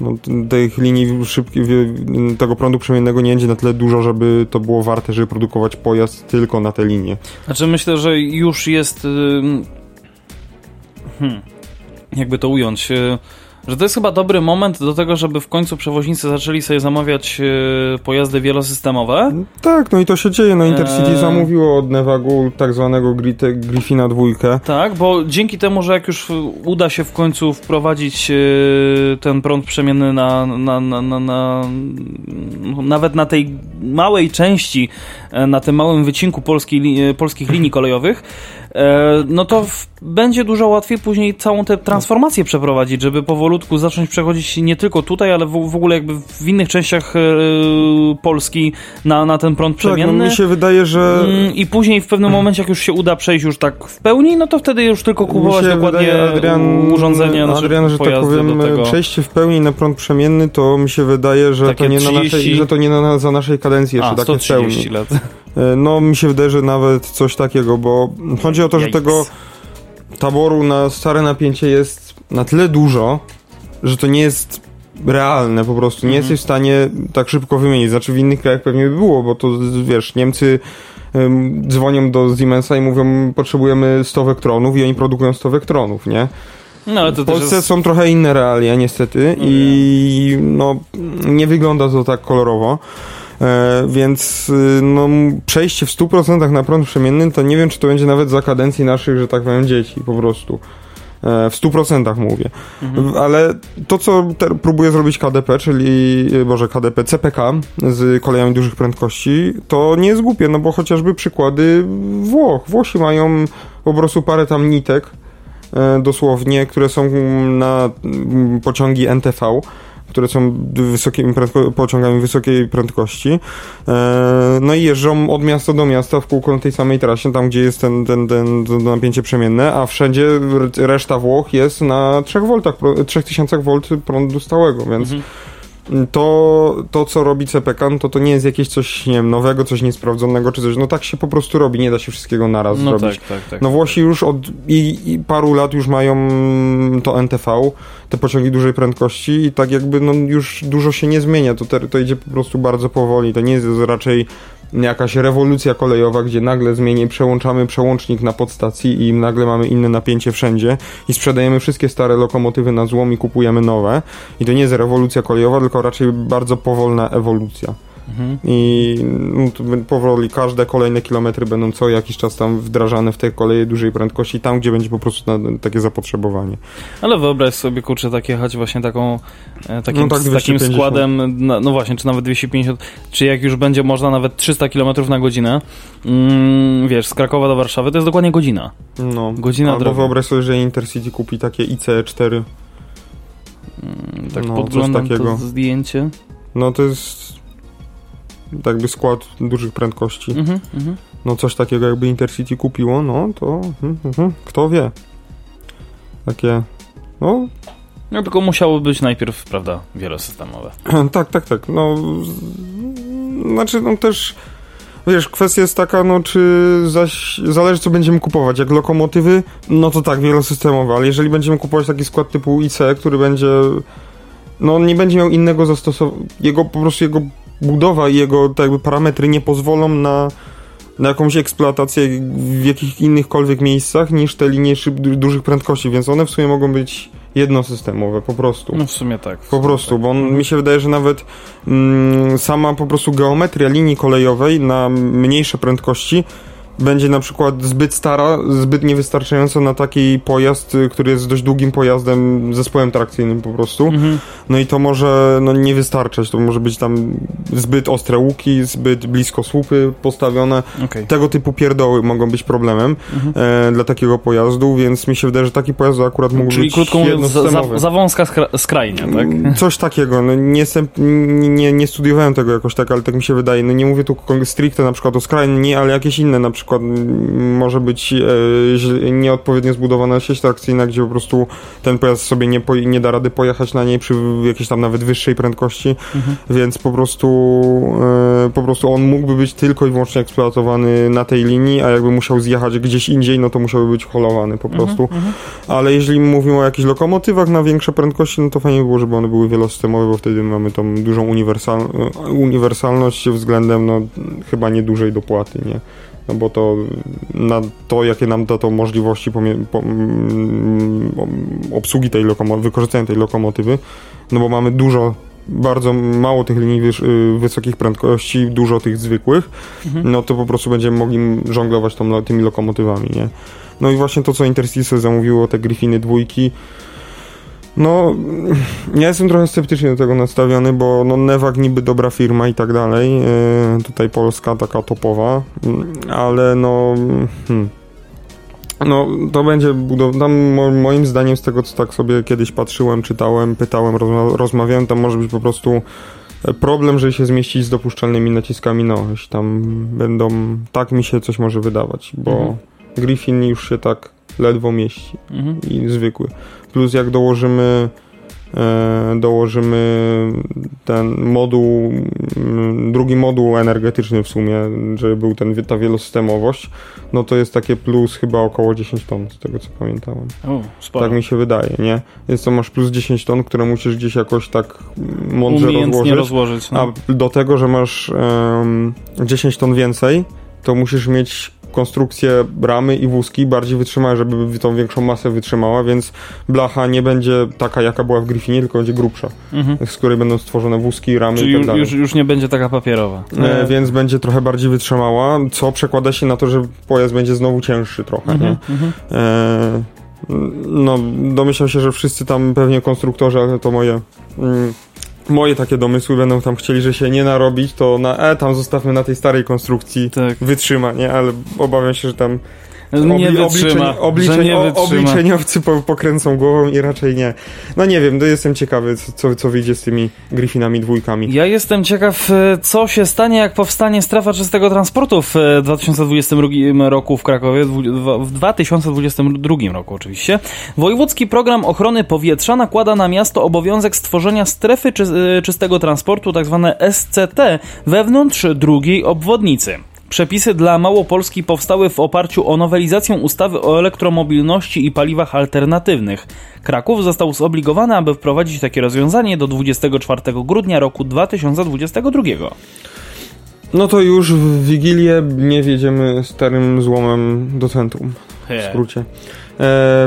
no, tych linii szybkich, tego prądu przemiennego nie będzie na tyle dużo, żeby to było warte, żeby produkować pojazd tylko na te linie. Znaczy myślę, że już jest hmm, jakby to ująć y, że to jest chyba dobry moment do tego, żeby w końcu przewoźnicy zaczęli sobie zamawiać e, pojazdy wielosystemowe. Tak, no i to się dzieje. No Intercity e... zamówiło od Nevagu tak zwanego Griffina dwójkę. Tak, bo dzięki temu, że jak już uda się w końcu wprowadzić e, ten prąd przemienny na, na, na, na, na nawet na tej małej części, e, na tym małym wycinku polskiej, polskich linii kolejowych, no to w, będzie dużo łatwiej później całą tę transformację przeprowadzić, żeby powolutku zacząć przechodzić nie tylko tutaj, ale w, w ogóle jakby w innych częściach e, Polski na, na ten prąd przemienny. Tak, no mi się wydaje, że... Mm, I później w pewnym momencie, jak już się uda przejść już tak w pełni, no to wtedy już tylko kupować dokładnie wydaje, Adrian, urządzenia, znaczy Adrian, że tak powiem, przejście w pełni na prąd przemienny, to mi się wydaje, że to nie, 30... na naszej, że to nie na, za naszej kadencji jeszcze A, takie w pełni. lat. E, no, mi się wydaje, że nawet coś takiego, bo chodzi o to, że tego taboru na stare napięcie jest na tyle dużo, że to nie jest realne po prostu. Nie mhm. jesteś w stanie tak szybko wymienić. Znaczy w innych krajach pewnie by było, bo to wiesz, Niemcy um, dzwonią do Siemensa i mówią potrzebujemy 100 wektronów i oni produkują 100 wektronów, nie? No, w Polsce jest... są trochę inne realia niestety no, i no, nie wygląda to tak kolorowo. E, więc y, no, przejście w 100% na prąd przemienny, to nie wiem, czy to będzie nawet za kadencji naszych, że tak powiem, dzieci po prostu. E, w 100% mówię. Mhm. Ale to, co próbuje zrobić KDP, czyli, może KDP, CPK z kolejami dużych prędkości, to nie jest głupie, no bo chociażby przykłady Włoch. Włosi mają po prostu parę tam nitek, e, dosłownie, które są na pociągi NTV, które są wysokimi pociągami wysokiej prędkości. E, no i jeżdżą od miasta do miasta w kółko na tej samej trasie, tam gdzie jest ten, ten, ten, ten napięcie przemienne, a wszędzie reszta Włoch jest na 3 V, 3000 V prądu stałego, więc mhm to, to co robi CPK, no to to nie jest jakieś coś, nie wiem, nowego, coś niesprawdzonego, czy coś, no tak się po prostu robi, nie da się wszystkiego naraz no zrobić. Tak, tak, tak. No Włosi już od i, i, paru lat już mają to NTV, te pociągi dużej prędkości i tak jakby no już dużo się nie zmienia, to, to idzie po prostu bardzo powoli, to nie jest raczej jakaś rewolucja kolejowa, gdzie nagle zmieni, przełączamy przełącznik na podstacji i nagle mamy inne napięcie wszędzie i sprzedajemy wszystkie stare lokomotywy na złom i kupujemy nowe. I to nie jest rewolucja kolejowa, tylko raczej bardzo powolna ewolucja. Mhm. I no, powoli każde kolejne kilometry będą co jakiś czas tam wdrażane w te koleje dużej prędkości, tam gdzie będzie po prostu takie zapotrzebowanie. Ale wyobraź sobie, kurczę, tak jechać właśnie taką, e, takim, no tak, z takim składem, no właśnie, czy nawet 250, czy jak już będzie można nawet 300 km na godzinę, mm, wiesz, z Krakowa do Warszawy, to jest dokładnie godzina. No, godzina albo drogi. wyobraź sobie, że Intercity kupi takie ICE4. Mm, tak no, podglądam to zdjęcie. No to jest jakby skład dużych prędkości. Mhm, mhm. No coś takiego jakby Intercity kupiło, no to mhm, kto wie. Takie, no... No tylko musiało być najpierw, prawda, wielosystemowe. tak, tak, tak. No, znaczy, no też... Wiesz, kwestia jest taka, no czy zaś zależy co będziemy kupować. Jak lokomotywy, no to tak, wielosystemowe, ale jeżeli będziemy kupować taki skład typu IC, który będzie no on nie będzie miał innego zastosowania, jego po prostu jego budowa i jego tak jakby parametry nie pozwolą na, na jakąś eksploatację w jakich innychkolwiek miejscach niż te linie szyb dużych prędkości, więc one w sumie mogą być jednosystemowe, po prostu. No w sumie tak. W po prostu, tak. bo on, mi się wydaje, że nawet mm, sama po prostu geometria linii kolejowej na mniejsze prędkości będzie na przykład zbyt stara, zbyt niewystarczająca na taki pojazd, y, który jest dość długim pojazdem, zespołem trakcyjnym po prostu. Mhm. No i to może no, nie wystarczać, to może być tam zbyt ostre łuki, zbyt blisko słupy postawione. Okej. Tego typu pierdoły mogą być problemem Mhm. e, dla takiego pojazdu, więc mi się wydaje, że taki pojazd akurat mógł Czyli być krótko mówiąc, za, za, za wąska skra- skrajnia, tak? Mm, Coś takiego, no nie, jestem, nie, nie, studiowałem tego jakoś tak, ale tak mi się wydaje. No nie mówię tu stricte na przykład o skrajni, ale jakieś inne, na przykład mm, może być e, nieodpowiednio zbudowana sieć trakcyjna, gdzie po prostu ten pojazd sobie nie, nie da rady pojechać na niej przy jakiejś tam nawet wyższej prędkości, Mhm. więc po prostu e, po prostu on mógłby być tylko i wyłącznie eksploatowany na tej linii, a jakby musiał zjechać gdzieś indziej, no to musiałby być holowany po Mhm, prostu. Ale jeżeli mówimy o jakichś lokomotywach na większe prędkości, no to fajnie by było, żeby one były wielosystemowe, bo wtedy mamy tą dużą uniwersal, uniwersalność względem no, chyba niedużej dopłaty, nie? No bo to na to, jakie nam da to możliwości po, mm, obsługi tej lokomotywy, wykorzystania tej lokomotywy, no bo mamy dużo bardzo mało tych linii y, wysokich prędkości, dużo tych zwykłych, Mhm. no to po prostu będziemy mogli żonglować tą, tymi lokomotywami, nie? No i właśnie to, co Intercity zamówiło, te Griffiny dwójki, no, ja jestem trochę sceptycznie do tego nastawiony, bo no Nevak niby dobra firma i tak dalej, e, tutaj Polska taka topowa, mm, ale no, hmm, no to będzie budowa, tam mo, moim zdaniem z tego, co tak sobie kiedyś patrzyłem, czytałem, pytałem, rozma rozmawiałem, tam może być po prostu e, problem, żeby się zmieścić z dopuszczalnymi naciskami na oś, tam będą, tak mi się coś może wydawać, bo Mhm. Griffin już się tak ledwo mieści Mhm. i zwykły. Plus jak dołożymy e, dołożymy ten moduł, mm, drugi moduł energetyczny w sumie, żeby był ten, ta wielosystemowość, no to jest takie plus chyba około 10 ton, z tego co pamiętałem. O, sporo. Tak mi się wydaje, nie? Więc to masz plus 10 ton, które musisz gdzieś jakoś tak mądrze rozłożyć. rozłożyć. no. A do tego, że masz em, 10 ton więcej, to musisz mieć konstrukcję ramy i wózki bardziej wytrzymałe, żeby tą większą masę wytrzymała, więc blacha nie będzie taka, jaka była w Griffinie, tylko będzie grubsza, Mhm. z której będą stworzone wózki, ramy Czyli i tak dalej. już, już nie będzie taka papierowa. E, więc będzie trochę bardziej wytrzymała, co przekłada się na to, że pojazd będzie znowu cięższy trochę, Mhm, nie? mhm. E, no, domyślam się, że wszyscy tam pewnie konstruktorzy, to moje mm, moje takie domysły będą tam chcieli, że się nie narobić, to na E tam zostawmy na tej starej konstrukcji Tak. wytrzyma, nie? Ale obawiam się, że tam Nie obli- wytrzyma, obliczeń, że nie wytrzyma. obliczeniowcy po, pokręcą głową i raczej nie. No nie wiem, to jestem ciekawy, co- co, wyjdzie z tymi Griffinami dwójkami. Ja jestem ciekaw, e, co się stanie, jak powstanie strefa czystego transportu w e, 2022 roku w Krakowie, w 2022 roku oczywiście. Wojewódzki Program Ochrony Powietrza nakłada na miasto obowiązek stworzenia strefy e, czystego transportu, tzw. SCT, wewnątrz drugiej obwodnicy. Przepisy dla Małopolski powstały w oparciu o nowelizację ustawy o elektromobilności i paliwach alternatywnych. Kraków został zobligowany, aby wprowadzić takie rozwiązanie do 24 grudnia roku 2022. No to już w Wigilię nie wjedziemy starym złomem do centrum. W skrócie. E,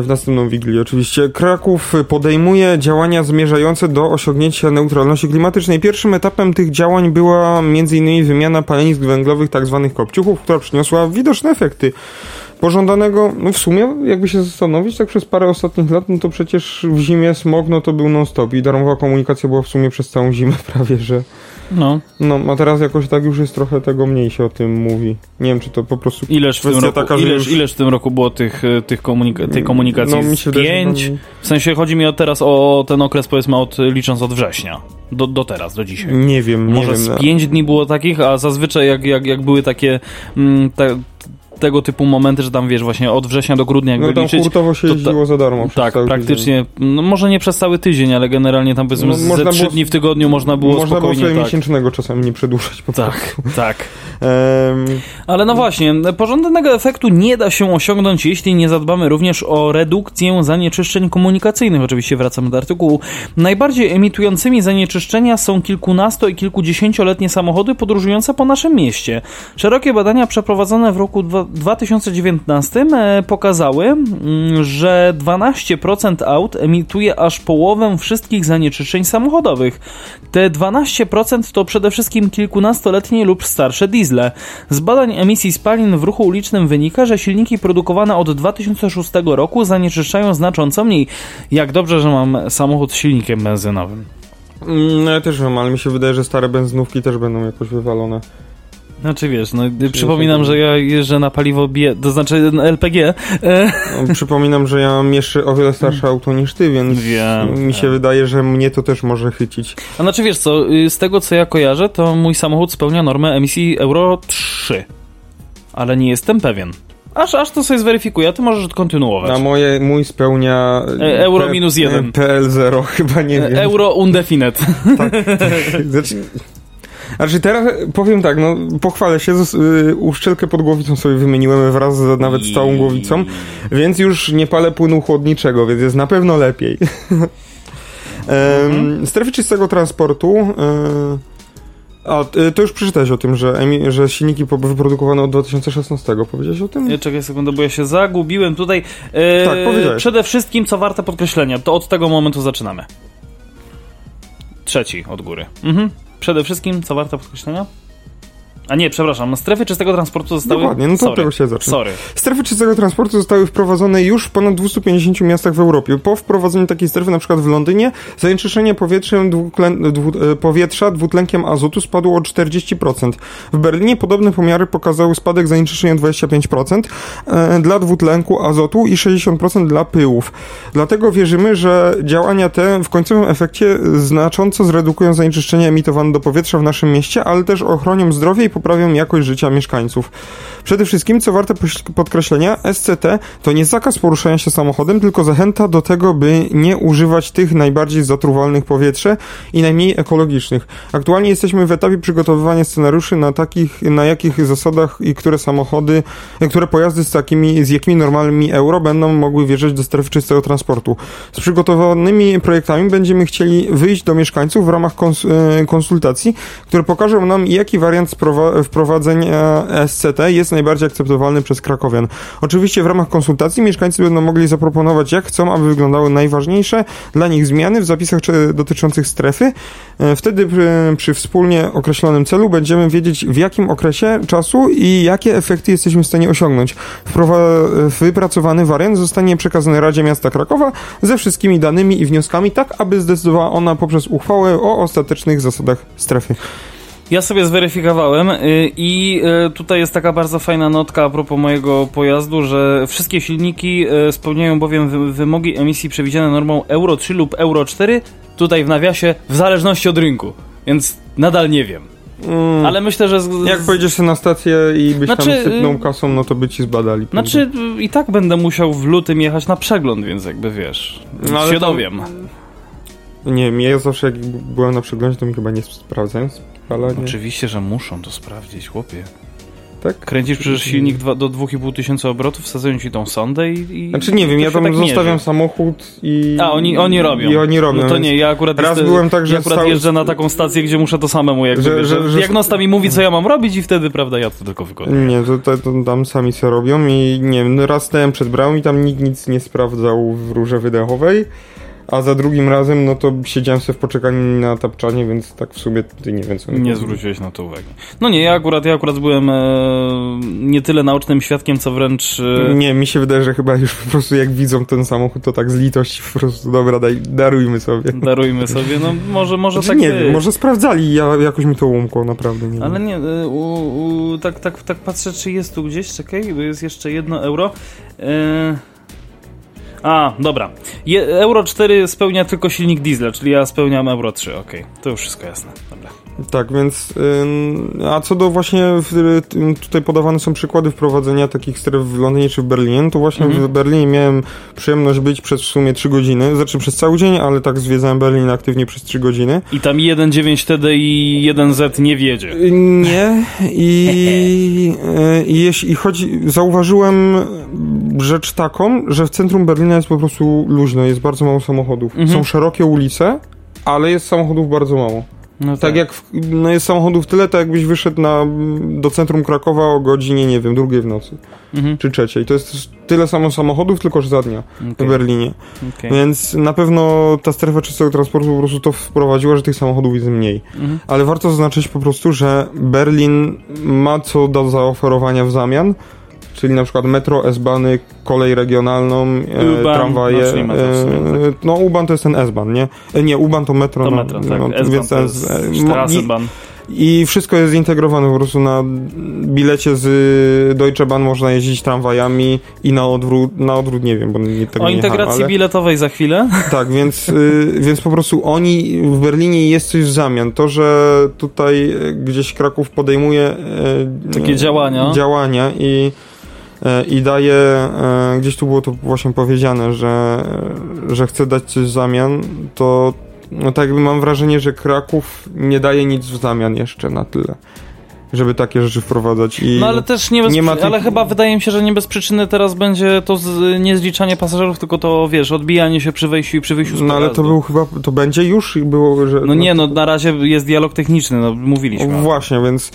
w następną Wigilię oczywiście. Kraków podejmuje działania zmierzające do osiągnięcia neutralności klimatycznej. Pierwszym etapem tych działań była m.in. wymiana palenisk węglowych, tzw. kopciuchów, która przyniosła widoczne efekty. Pożądanego, no w sumie, jakby się zastanowić, tak przez parę ostatnich lat, no to przecież w zimie smog, no to był non-stop i darmowa komunikacja była w sumie przez całą zimę prawie, że... No, No, a teraz jakoś tak już jest trochę tego mniej się o tym mówi. Nie wiem, czy to po prostu ileż w tym roku, taka, ileż, już- ileż w tym roku było tych, e, tych komunika tej komunikacji? No, mi się Pięć? W sensie chodzi mi o teraz o ten okres powiedzmy od, licząc od września. Do, do teraz, do dzisiaj. Nie wiem, nie Może wiem. z no. pięć dni było takich, a zazwyczaj jak, jak, jak były takie mm, tego typu momenty, że tam wiesz, właśnie od września do grudnia jakby No tam liczyć. hurtowo się to jeździło za darmo. Tak, praktycznie, no może nie przez cały tydzień, ale generalnie tam powiedzmy No, ze można trzy dni w tygodniu można było tydzień. Można było spokojnie sobie tak. miesięcznego czasami nie przedłużać po Tak, tak. Em, Ale no właśnie, pożądanego efektu nie da się osiągnąć, jeśli nie zadbamy również o redukcję zanieczyszczeń komunikacyjnych. Oczywiście wracamy do artykułu. Najbardziej emitującymi zanieczyszczenia są kilkunasto i kilkudziesięcioletnie samochody podróżujące po naszym mieście. Szerokie badania przeprowadzone w roku dwa- 2019 e, pokazały, mm, że 12% aut emituje aż połowę wszystkich zanieczyszczeń samochodowych. Te 12% to przede wszystkim kilkunastoletnie lub starsze diesle. Z badań emisji spalin w ruchu ulicznym wynika, że silniki produkowane od 2006 roku zanieczyszczają znacząco mniej. Jak dobrze, że mam samochód z silnikiem benzynowym. Mm, No ja też wiem, ale mi się wydaje, że stare benzynówki też będą jakoś wywalone. Znaczy wiesz, no, przypominam, że ja jeżdżę na paliwo bie, to znaczy na LPG. E, No, przypominam, że ja mam jeszcze o wiele starsze auto niż ty, więc Wiem, mi się wiem. wydaje, że mnie to też może chycić. A znaczy wiesz co, y, z tego co ja kojarzę, to mój samochód spełnia normę emisji Euro 3. Ale nie jestem pewien. Aż, aż to sobie zweryfikuję, a ty możesz kontynuować. A moje, mój spełnia... E, euro minus jeden. PL0 chyba, nie wiem. Euro undefinite. Znaczy, znaczy teraz powiem tak, no pochwalę się, y, uszczelkę pod głowicą sobie wymieniłem wraz z, nawet z całą głowicą, więc już nie palę płynu chłodniczego, więc jest na pewno lepiej. Em, Strefy czystego transportu. a, y, to już przeczytałeś o tym, że, że silniki wyprodukowane od 2016. Powiedziałeś o tym? E, Czekaj sekundę, bo ja się zagubiłem tutaj. E, Tak, powiedziałeś. Przede wszystkim, co warte podkreślenia, to od tego momentu zaczynamy. Trzeci od góry. Mhm. Przede wszystkim, co warte podkreślenia? A nie, przepraszam, strefy czystego transportu zostały... Dokładnie, no to Sorry. tego się zacznie. Sorry. Strefy czystego transportu zostały wprowadzone już w ponad 250 miastach w Europie. Po wprowadzeniu takiej strefy, na przykład w Londynie, zanieczyszczenie powietrzem dwutlę, dwu, e, powietrza dwutlenkiem azotu spadło o 40%. W Berlinie podobne pomiary pokazały spadek zanieczyszczenia 25% e, dla dwutlenku azotu i 60% dla pyłów. Dlatego wierzymy, że działania te w końcowym efekcie znacząco zredukują zanieczyszczenie emitowane do powietrza w naszym mieście, ale też ochronią zdrowie i poprawią jakość życia mieszkańców. Przede wszystkim, co warte podkreślenia, SCT to nie zakaz poruszania się samochodem, tylko zachęta do tego, by nie używać tych najbardziej zatruwalnych powietrze i najmniej ekologicznych. Aktualnie jesteśmy w etapie przygotowywania scenariuszy na takich, na jakich zasadach i które samochody, które pojazdy z takimi, z jakimi normalnymi euro będą mogły wjeżdżać do strefy czystego transportu. Z przygotowanymi projektami będziemy chcieli wyjść do mieszkańców w ramach e, konsultacji, które pokażą nam, jaki wariant sprowa- wprowadzenia SCT jest najbardziej akceptowalny przez krakowian. Oczywiście w ramach konsultacji mieszkańcy będą mogli zaproponować, jak chcą, aby wyglądały najważniejsze dla nich zmiany w zapisach dotyczących strefy. E, Wtedy przy, wspólnie określonym celu będziemy wiedzieć, w jakim okresie czasu i jakie efekty jesteśmy w stanie osiągnąć. Wypracowany wariant zostanie przekazany Radzie Miasta Krakowa ze wszystkimi danymi i wnioskami, tak aby zdecydowała ona poprzez uchwałę o ostatecznych zasadach strefy. Ja sobie zweryfikowałem y, i y, tutaj jest taka bardzo fajna notka a propos mojego pojazdu, że wszystkie silniki y, spełniają bowiem wy- wymogi emisji przewidziane normą Euro 3 lub Euro 4, tutaj w nawiasie, w zależności od rynku. Więc nadal nie wiem. Mm. Ale myślę, że... Z, Jak z- pojedziesz sobie na stację i byś Znaczy, tam sypnął kasą, no to by ci zbadali. Znaczy, i tak będę musiał w lutym jechać na przegląd, więc jakby wiesz, No, się to- dowiem. Nie wiem, ja zawsze jak byłem na przeglądzie, to mi chyba nie sprawdzają spalania. Oczywiście, że muszą to sprawdzić, chłopie. Tak? Kręcisz przecież silnik dwa, do 2,5 tysiąca obrotów, wsadzają ci tą sondę i... i Znaczy nie wiem, ja tam tak zostawiam mierzy. samochód i... A, oni, oni robią. I oni robią. No to nie, ja akurat, Raz jestem, byłem tak, że ja akurat jeżdżę na taką stację, gdzie muszę to samemu jakby, Że- że, że- że- diagnosta mi mówi, co ja mam robić i wtedy, prawda, ja to tylko wykonuję. Nie, to, to, to tam sami co robią i nie wiem, no raz stałem przed bramą i tam nikt nic nie sprawdzał w rurze wydechowej, a za drugim razem, no to siedziałem sobie w poczekaniu na tapczanie, więc tak w sumie ty nie wiem co Nie zwróciłeś na to uwagi. No nie, ja akurat, ja akurat byłem e, nie tyle naocznym świadkiem, co wręcz... E, Nie, mi się wydaje, że chyba już po prostu jak widzą ten samochód, to tak z litości po prostu, dobra, daj, darujmy sobie. Darujmy sobie, no może, może Znaczy, tak nie wiem, może sprawdzali, ja jakoś mi to umkło, naprawdę nie Ale wiem. nie, e, u, u, tak, tak, tak patrzę, czy jest tu gdzieś, czekaj, bo jest jeszcze jedno euro. E, a, dobra. Euro 4 spełnia tylko silnik diesla, czyli ja spełniam euro 3, okej. To już wszystko jasne, dobra. Tak, więc a co do właśnie tym tutaj podawane są przykłady wprowadzenia takich stref w Londynie czy w Berlinie, to właśnie Mhm. w Berlinie miałem przyjemność być przez w sumie 3 godziny, znaczy przez cały dzień, ale tak zwiedzałem Berlin aktywnie przez 3 godziny. I tam 1.9 TDI 1Z nie wiedzie. Y, Nie i, y, i jeśli chodzi, zauważyłem rzecz taką, że w centrum Berlina jest po prostu luźno, jest bardzo mało samochodów. Mhm. Są szerokie ulice, ale jest samochodów bardzo mało. No Tak jak w, no jest samochodów tyle, tak jakbyś wyszedł na, do centrum Krakowa o godzinie, nie wiem, drugiej w nocy, Mhm. czy trzeciej. To jest tyle samo samochodów, tylko że za dnia Okej, w Berlinie. okej. Więc na pewno ta strefa czystego transportu po prostu to wprowadziła, że tych samochodów jest mniej. Mhm. Ale warto zaznaczyć po prostu, że Berlin ma co do zaoferowania w zamian, czyli na przykład metro, S-bany, kolej regionalną, e, U-Bahn, tramwaje. no, metro e, no U-Bahn to jest ten S-ban, nie? E, nie, U-Bahn to metro. To no, metro, tak. no, S-Bahn więc to ten- jest e, mo- i- wszystko jest zintegrowane po prostu na bilecie z Deutsche Bahn można jeździć tramwajami i na odwrót, na odwrót nie wiem, bo nie tego O nie integracji jechałem, ale... biletowej za chwilę. Tak, więc, y, więc po prostu oni w Berlinie jest coś w zamian. To, że tutaj gdzieś Kraków podejmuje y, Takie działania. działania i, i daje, y, gdzieś tu było to właśnie powiedziane, że, że chce dać coś w zamian, to no tak jakby mam wrażenie, że Kraków nie daje nic w zamian jeszcze na tyle, żeby takie rzeczy wprowadzać. I No ale też nie bez nie ma tych- ale chyba wydaje mi się, że nie bez przyczyny teraz będzie to z, nie zliczanie pasażerów, tylko to wiesz, odbijanie się przy wejściu i przy wyjściu z no ale to był chyba, to będzie już i było, że... No nie, no na razie jest dialog techniczny, no mówiliśmy. o. Właśnie, więc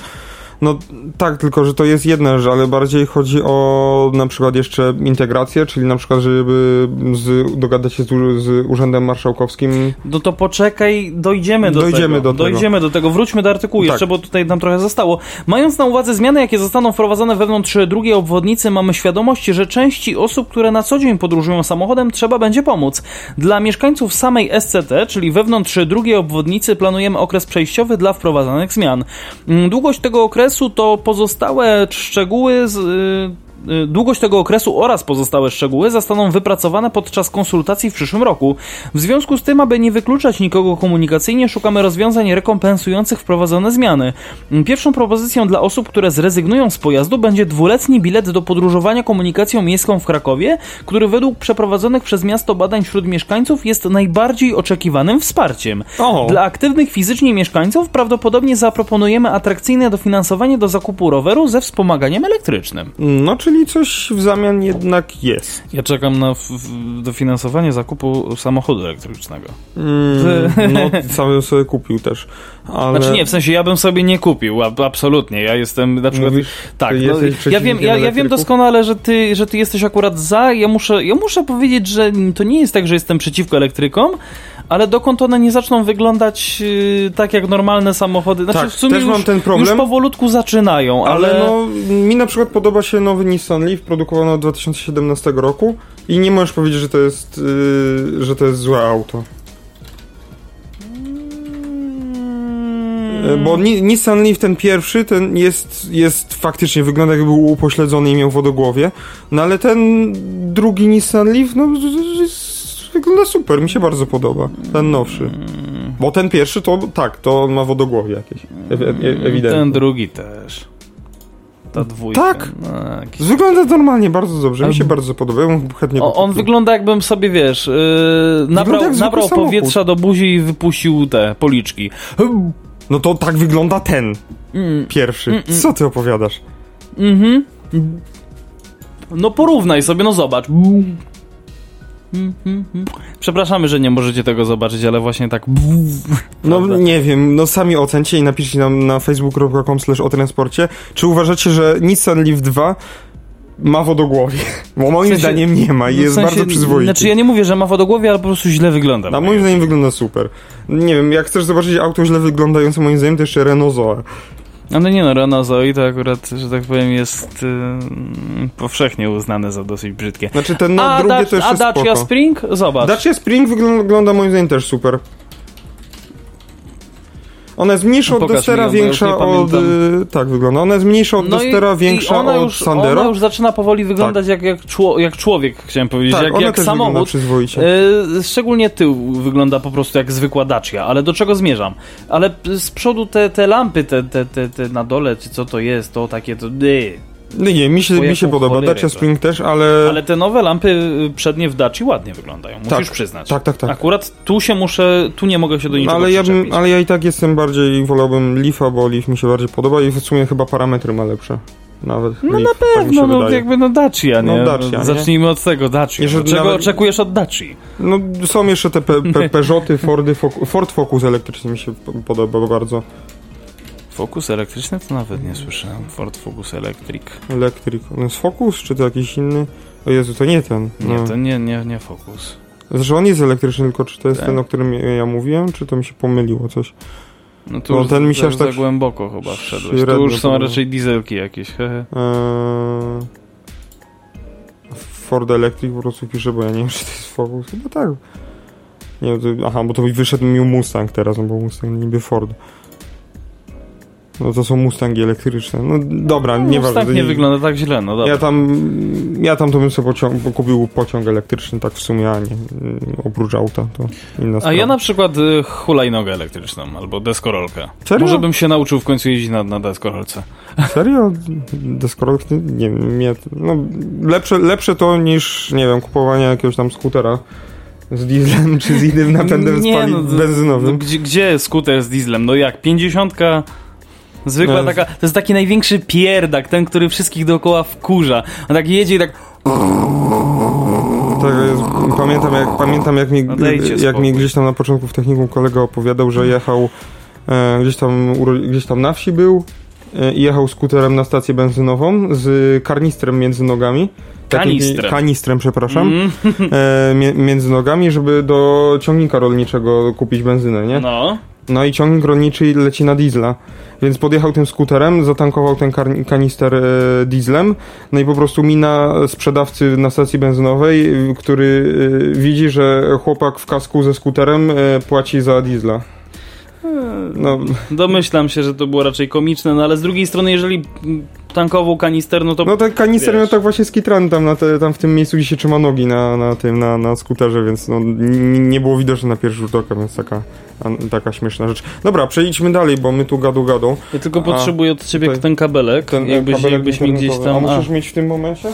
no tak, tylko że to jest jedna rzecz, ale bardziej chodzi o na przykład jeszcze integrację, czyli na przykład, żeby z, dogadać się z, z Urzędem Marszałkowskim. No to poczekaj, dojdziemy do Dojdziemy tego. do tego. Dojdziemy do tego. Wróćmy do artykułu Tak. jeszcze, bo tutaj nam trochę zostało. Mając na uwadze zmiany, jakie zostaną wprowadzone wewnątrz drugiej obwodnicy, mamy świadomość, że części osób, które na co dzień podróżują samochodem, trzeba będzie pomóc. Dla mieszkańców samej SCT, czyli wewnątrz drugiej obwodnicy, planujemy okres przejściowy dla wprowadzanych zmian. Mm, Długość tego okresu to pozostałe szczegóły z, y, Długość tego okresu oraz pozostałe szczegóły zostaną wypracowane podczas konsultacji w przyszłym roku. W związku z tym, aby nie wykluczać nikogo komunikacyjnie, szukamy rozwiązań rekompensujących wprowadzone zmiany. Pierwszą propozycją dla osób, które zrezygnują z pojazdu będzie dwuletni bilet do podróżowania komunikacją miejską w Krakowie, który według przeprowadzonych przez miasto badań wśród mieszkańców jest najbardziej oczekiwanym wsparciem. O. Dla aktywnych fizycznie mieszkańców prawdopodobnie zaproponujemy atrakcyjne dofinansowanie do zakupu roweru ze wspomaganiem elektrycznym. No, czyli coś w zamian jednak jest. Ja czekam na dofinansowanie zakupu samochodu elektrycznego. Mm, no, sam bym sobie kupił też. Ale... Znaczy nie, w sensie ja bym sobie nie kupił, absolutnie. Ja jestem na przykład... Mówisz, tak, no, ja, wiem, ja, ja wiem doskonale, że ty, że ty jesteś akurat za. Ja muszę, ja muszę powiedzieć, że to nie jest tak, że jestem przeciwko elektrykom, ale dokąd one nie zaczną wyglądać yy, tak jak normalne samochody. Znaczy Tak, w sumie też już, mam ten problem. już powolutku zaczynają, ale... Ale no, mi na przykład podoba się nowy Nissan Leaf, produkowany od 2017 roku i nie możesz powiedzieć, że to jest, yy, że to jest złe auto. E, Bo Ni Nissan Leaf ten pierwszy, ten jest, jest faktycznie, wygląda jakby był upośledzony i miał wodogłowie, no ale ten drugi Nissan Leaf, no jest, wygląda super, mi się bardzo podoba, ten nowszy. Bo ten pierwszy to, tak, to on ma wodogłowie jakieś, e e ewidentnie. Ten drugi też. Ta dwójka. Tak. No. Wygląda normalnie, bardzo dobrze, mi się bardzo podoba, ja chętnie O, on wygląda jakbym sobie, wiesz, yy, nabrał, nabrał powietrza do buzi i wypuścił te policzki. No to tak wygląda ten Mm, pierwszy. Mm, mm. Co ty opowiadasz? Mhm. No porównaj sobie, no zobacz. Przepraszamy, że nie możecie tego zobaczyć, ale właśnie tak. No Prawda. nie wiem, no sami ocencie i napiszcie nam na facebook.com slash o transporcie, czy uważacie, że Nissan Leaf 2 ma wodogłowie? Bo moim W sensie- zdaniem nie ma i No w jest sensie- bardzo przyzwoity. Znaczy ja nie mówię, że ma wodogłowie, ale po prostu źle wygląda. A moim zdaniem wygląda super. Nie wiem, jak chcesz zobaczyć auto źle wyglądające, moim zdaniem to jeszcze Renault Zoe. No nie no, Zoe to akurat, że tak powiem, jest yy, powszechnie uznane za dosyć brzydkie. Znaczy ten no, a drugie Dac- to jeszcze a Dacia spoko. Spring? Zobacz. Dacia Spring wygląda, wygląda moim zdaniem też super. Ona jest mniejsza od ją, już większa od... y, Tak, wygląda. Ona jest mniejsza od Dustera, większa ona od już, Sandero. Ona już zaczyna powoli wyglądać jak, jak, czło, jak człowiek, chciałem powiedzieć, tak, jak, ona jak też wygląda samochód. przyzwoicie. E, szczególnie tył wygląda po prostu jak zwykła Dacia, ale do czego zmierzam? Ale z przodu te, te lampy, te, te, te, te na dole, czy co to jest, to takie to... Yy. No nie, mi się, mi się podoba. Dacia. Spring też, ale... Ale te nowe lampy y, przednie w Daci ładnie wyglądają, musisz Tak, przyznać. Tak, tak, tak. Akurat tu się muszę, tu nie mogę się do No, niczego ale, ja bym, ale ja i tak jestem bardziej, wolałbym Leafa, bo Leaf mi się bardziej podoba i w sumie chyba parametry ma lepsze. nawet. No ich, na tak pewno, no wydaje. jakby no Dacia, nie? No Dacia, nie? Zacznijmy od tego, Dacia. Jeżeli Czego nawet- oczekujesz od Daci? No są jeszcze te pe, pe, Peugeoty, Fordy, Ford Focus elektryczny mi się podoba bardzo. Fokus elektryczny to nawet nie słyszałem. Ford Focus Electric. Electric. No jest Focus, czy to jakiś inny? O Jezu, to nie ten. Nie, to nie, nie, nie Focus. Zresztą on jest elektryczny, tylko czy to jest Tak? ten, o którym ja mówiłem, czy to mi się pomyliło coś? No tu No, już ten mi się aż tak za głęboko chyba wszedłeś. Tu już są raczej dieselki jakieś. hehe. Eee... Ford Electric po prostu pisze, bo ja nie wiem, czy to jest Focus. Chyba tak. Nie to, aha, bo to mi wyszedł mi Mustang teraz, no bo Mustang niby Ford. No to są Mustangi elektryczne. No dobra, No, nie tak nie wygląda tak źle, no dobra. Ja tam, ja tam to bym sobie pociąg, kupił pociąg elektryczny, tak w sumie, a nie oprócz auta, to inna A sprawa. ja na przykład y, hulajnogę elektryczną albo deskorolkę. Serio? Może bym się nauczył w końcu jeździć na, na deskorolce. Serio? Deskorolki? Nie wiem, mnie, no, lepsze, lepsze to niż, nie wiem, kupowanie jakiegoś tam skutera z dieslem czy z innym napędem Nie, no, benzynowym. No, gdzie, gdzie skuter z dieslem? No jak, pięćdziesiątka... Zwykła No. taka, to jest taki największy pierdak, ten, który wszystkich dookoła wkurza. On tak jedzie i tak, Tak jest, pamiętam jak, pamiętam jak, mi, No jak mi gdzieś tam na początku w technikum kolega opowiadał, że jechał e, gdzieś, tam, gdzieś tam na wsi był e, i jechał skuterem na stację benzynową z karnistrem między nogami. Kanistrem. Kanistrem, przepraszam. mm, E, między nogami, żeby do ciągnika rolniczego kupić benzynę, nie? no. No i ciągnik rolniczy leci na diesla. Więc podjechał tym skuterem, zatankował ten kanister e, dieslem, no i po prostu mina sprzedawcy na stacji benzynowej, y, który e, widzi, że chłopak w kasku ze skuterem e, płaci za diesla. No, Domyślam się, że to było raczej komiczne, no ale z drugiej strony, jeżeli tankował kanister, no to... no ten kanister miał tak właśnie skitrany tam, na te, tam w tym miejscu, gdzie się trzyma nogi na, na tym, na, na skuterze, więc no, nie było widoczne na pierwszy rzut oka, więc taka, taka śmieszna rzecz. Dobra, przejdźmy dalej, bo my tu gadu gadą. Ja tylko A, potrzebuję od ciebie tutaj ten kabelek, Ten e, jakbyś, kabelek jakbyś mi gdzieś tam... A musisz mieć w tym momencie?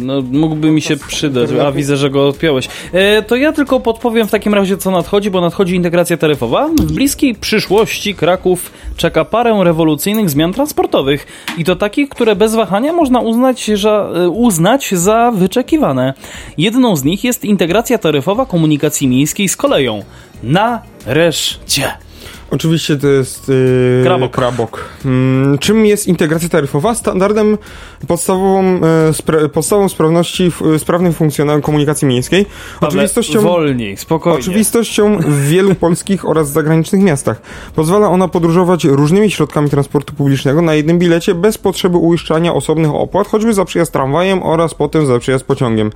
No, mógłby mi się przydać. A, widzę, że go odpiąłeś. E, to ja tylko podpowiem w takim razie, co nadchodzi, bo nadchodzi integracja taryfowa. W bliskiej przyszłości Kraków czeka parę rewolucyjnych zmian transportowych. I to takich, które bez wahania można uznać, że, uznać za wyczekiwane. Jedną z nich jest integracja taryfowa komunikacji miejskiej z koleją. Nareszcie. Oczywiście to jest yy, Krabok. krabok. Mm, czym jest integracja taryfowa? Standardem podstawową, e, spra- podstawą sprawności, w, sprawnej funkcjonalności komunikacji miejskiej. Pawle, Oczywistością, Wolniej, spokojnie. oczywistością w wielu polskich oraz zagranicznych miastach. Pozwala ona podróżować różnymi środkami transportu publicznego na jednym bilecie bez potrzeby uiszczania osobnych opłat, choćby za przyjazd tramwajem oraz potem za przyjazd pociągiem.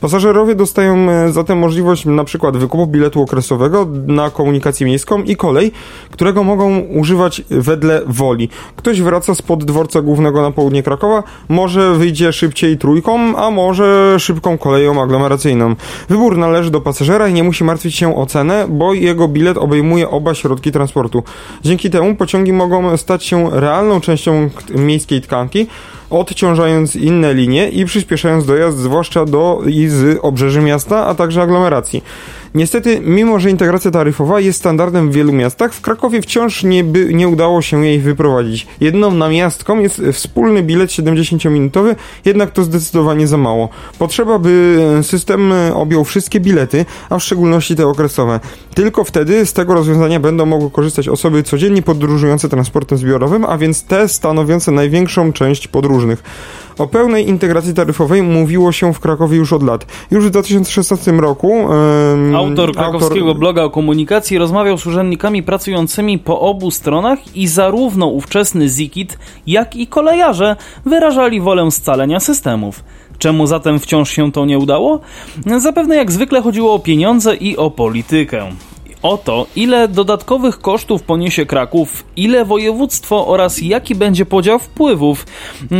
Pasażerowie dostają e, zatem możliwość na przykład wykupu biletu okresowego na komunikację miejską i kolej, którego mogą używać wedle woli. Ktoś wraca spod dworca głównego na południe Krakowa, może wyjdzie szybciej trójką, a może szybką koleją aglomeracyjną. Wybór należy do pasażera i nie musi martwić się o cenę, bo jego bilet obejmuje oba środki transportu. Dzięki temu pociągi mogą stać się realną częścią miejskiej tkanki, odciążając inne linie i przyspieszając dojazd zwłaszcza do i z obrzeży miasta, a także aglomeracji. Niestety, mimo że integracja taryfowa jest standardem w wielu miastach, w Krakowie wciąż nie, by, nie udało się jej wyprowadzić. Jedną namiastką jest wspólny bilet 70-minutowy, jednak to zdecydowanie za mało. Potrzeba, by system objął wszystkie bilety, a w szczególności te okresowe. Tylko wtedy z tego rozwiązania będą mogły korzystać osoby codziennie podróżujące transportem zbiorowym, a więc te stanowiące największą część podróżnych. O pełnej integracji taryfowej mówiło się w Krakowie już od lat. Już w 2016 roku em, Autor krakowskiego bloga o komunikacji rozmawiał z urzędnikami pracującymi po obu stronach i zarówno ówczesny Zikit, jak i kolejarze wyrażali wolę scalenia systemów. Czemu zatem wciąż się to nie udało? Zapewne jak zwykle chodziło o pieniądze i o politykę. O to, ile dodatkowych kosztów poniesie Kraków, ile województwo oraz jaki będzie podział wpływów.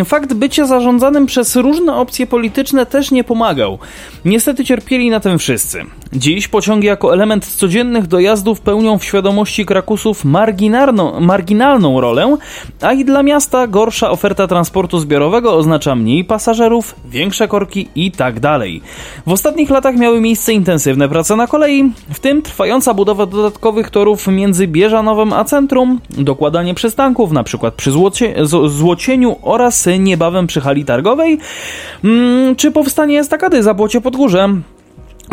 Fakt bycia zarządzanym przez różne opcje polityczne też nie pomagał. Niestety cierpieli na tym wszyscy. Dziś pociągi jako element codziennych dojazdów pełnią w świadomości Krakusów marginalną, marginalną rolę, a i dla miasta gorsza oferta transportu zbiorowego oznacza mniej pasażerów, większe korki i tak dalej. W ostatnich latach miały miejsce intensywne prace na kolei, w tym trwająca budowa budowę dodatkowych torów między Bieżanowem a centrum, dokładanie przystanków, na przykład przy Złocie, Złocieniu oraz niebawem przy hali targowej, mm, czy powstanie estakady za Błocie pod Górze.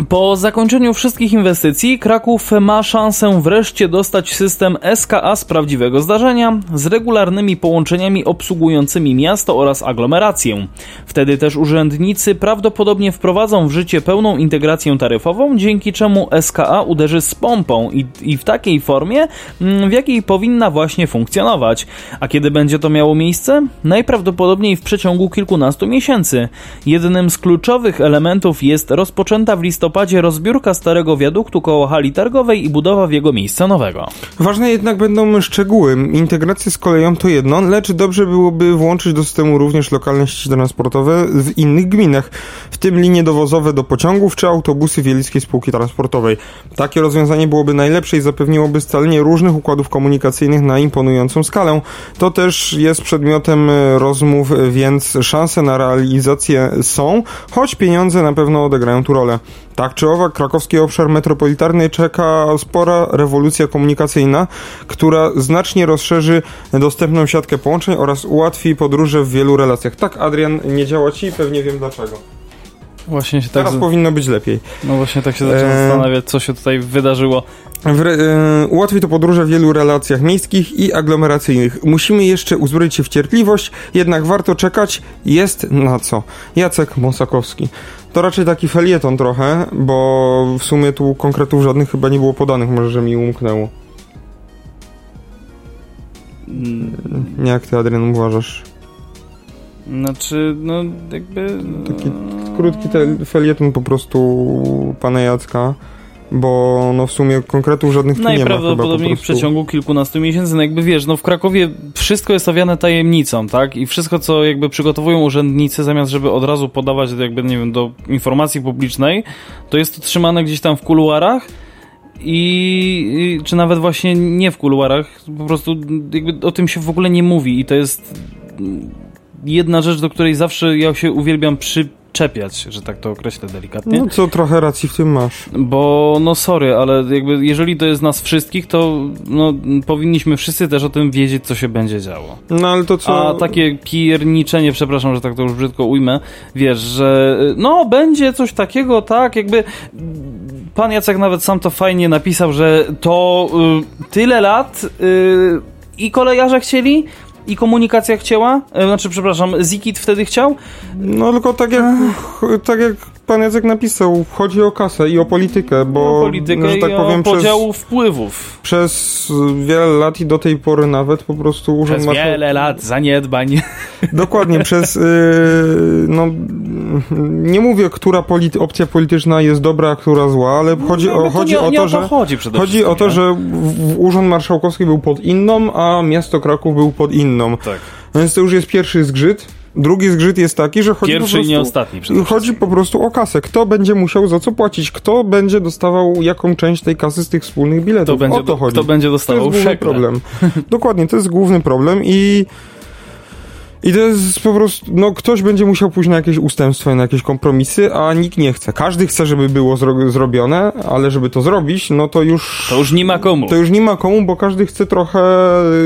Po zakończeniu wszystkich inwestycji Kraków ma szansę wreszcie dostać system SKA z prawdziwego zdarzenia z regularnymi połączeniami obsługującymi miasto oraz aglomerację. Wtedy też urzędnicy prawdopodobnie wprowadzą w życie pełną integrację taryfową, dzięki czemu SKA uderzy z pompą i, i w takiej formie, mm, w jakiej powinna właśnie funkcjonować. A kiedy będzie to miało miejsce? Najprawdopodobniej w przeciągu kilkunastu miesięcy. Jednym z kluczowych elementów jest rozpoczęta w listopadzie rozbiórka starego wiaduktu koło hali targowej i budowa w jego miejsce nowego. Ważne jednak będą szczegóły. Integracja z koleją to jedno, lecz dobrze byłoby włączyć do systemu również lokalne sieci transportowe w innych gminach, w tym linie dowozowe do pociągów czy autobusy Wielickiej Spółki Transportowej. Takie rozwiązanie byłoby najlepsze i zapewniłoby scalenie różnych układów komunikacyjnych na imponującą skalę. To też jest przedmiotem e, rozmów, więc szanse na realizację są, choć pieniądze na pewno odegrają tu rolę. Tak czy owak, krakowski obszar metropolitarny czeka spora rewolucja komunikacyjna, która znacznie rozszerzy dostępną siatkę połączeń oraz ułatwi podróże w wielu relacjach. Tak, Adrian, nie działa ci, pewnie wiem dlaczego. Właśnie się tak, Teraz powinno być lepiej. no właśnie tak się zacząłem Eee. zastanawiać, co się tutaj wydarzyło. Re- e, ułatwi to podróże w wielu relacjach miejskich i aglomeracyjnych. Musimy jeszcze uzbroić się w cierpliwość, jednak warto czekać. Jest na co. Jacek Mosakowski. To raczej taki felieton trochę, bo w sumie tu konkretów żadnych chyba nie było podanych, może że mi umknęło. Mm, Jak ty, Adrian, uważasz? Znaczy, no jakby... Taki Krótki felieton po prostu pana Jacka, bo no w sumie konkretów żadnych tu nie ma Najprawdopodobniej w przeciągu kilkunastu miesięcy, no jakby wiesz, no w Krakowie wszystko jest owiane tajemnicą, tak? I wszystko, co jakby przygotowują urzędnicy, zamiast żeby od razu podawać jakby, nie wiem, do informacji publicznej, to jest to trzymane gdzieś tam w kuluarach i- czy nawet właśnie nie w kuluarach, po prostu jakby o tym się w ogóle nie mówi i to jest jedna rzecz, do której zawsze ja się uwielbiam przyczepiać, że tak to określę delikatnie. No co, trochę racji w tym masz. Bo no sorry, ale jakby jeżeli to jest nas wszystkich, to no, powinniśmy wszyscy też o tym wiedzieć, co się będzie działo. No ale to co... A takie pierniczenie, przepraszam, że tak to już brzydko ujmę, wiesz, że no będzie coś takiego, tak, jakby pan Jacek nawet sam to fajnie napisał, że to y, tyle lat y, i kolejarze chcieli, i komunikacja chciała, y, znaczy przepraszam, Zikit wtedy chciał, No tylko tak jak, tak jak pan Jacek napisał, chodzi o kasę i o politykę, bo o politykę że tak i powiem o przez, podziału wpływów. przez wiele lat i do tej pory nawet po prostu urząd Przez Marszał- wiele lat zaniedbań. Dokładnie, przez yy, no nie mówię, która polity- opcja polityczna jest dobra, a która zła, ale chodzi, No, o, no chodzi nie, o nie to, o to że chodzi przede chodzi o to, że Urząd Marszałkowski był pod inną, a miasto Kraków był pod inną. Tak. Więc to już jest pierwszy zgrzyt. Drugi zgrzyt jest taki, że chodzi Pierwszy po i prostu... nie ostatni Chodzi po prostu o kasę. Kto będzie musiał za co płacić? Kto będzie dostawał jaką część tej kasy z tych wspólnych biletów? Kto będzie, o to chodzi. kto będzie to dostawał jest główny problem. Dokładnie, to jest główny problem i i to jest po prostu, no ktoś będzie musiał pójść na jakieś ustępstwa, na jakieś kompromisy, a nikt nie chce. Każdy chce, żeby było zro zrobione, ale żeby to zrobić, no to już... To już nie ma komu. To już nie ma komu, bo każdy chce trochę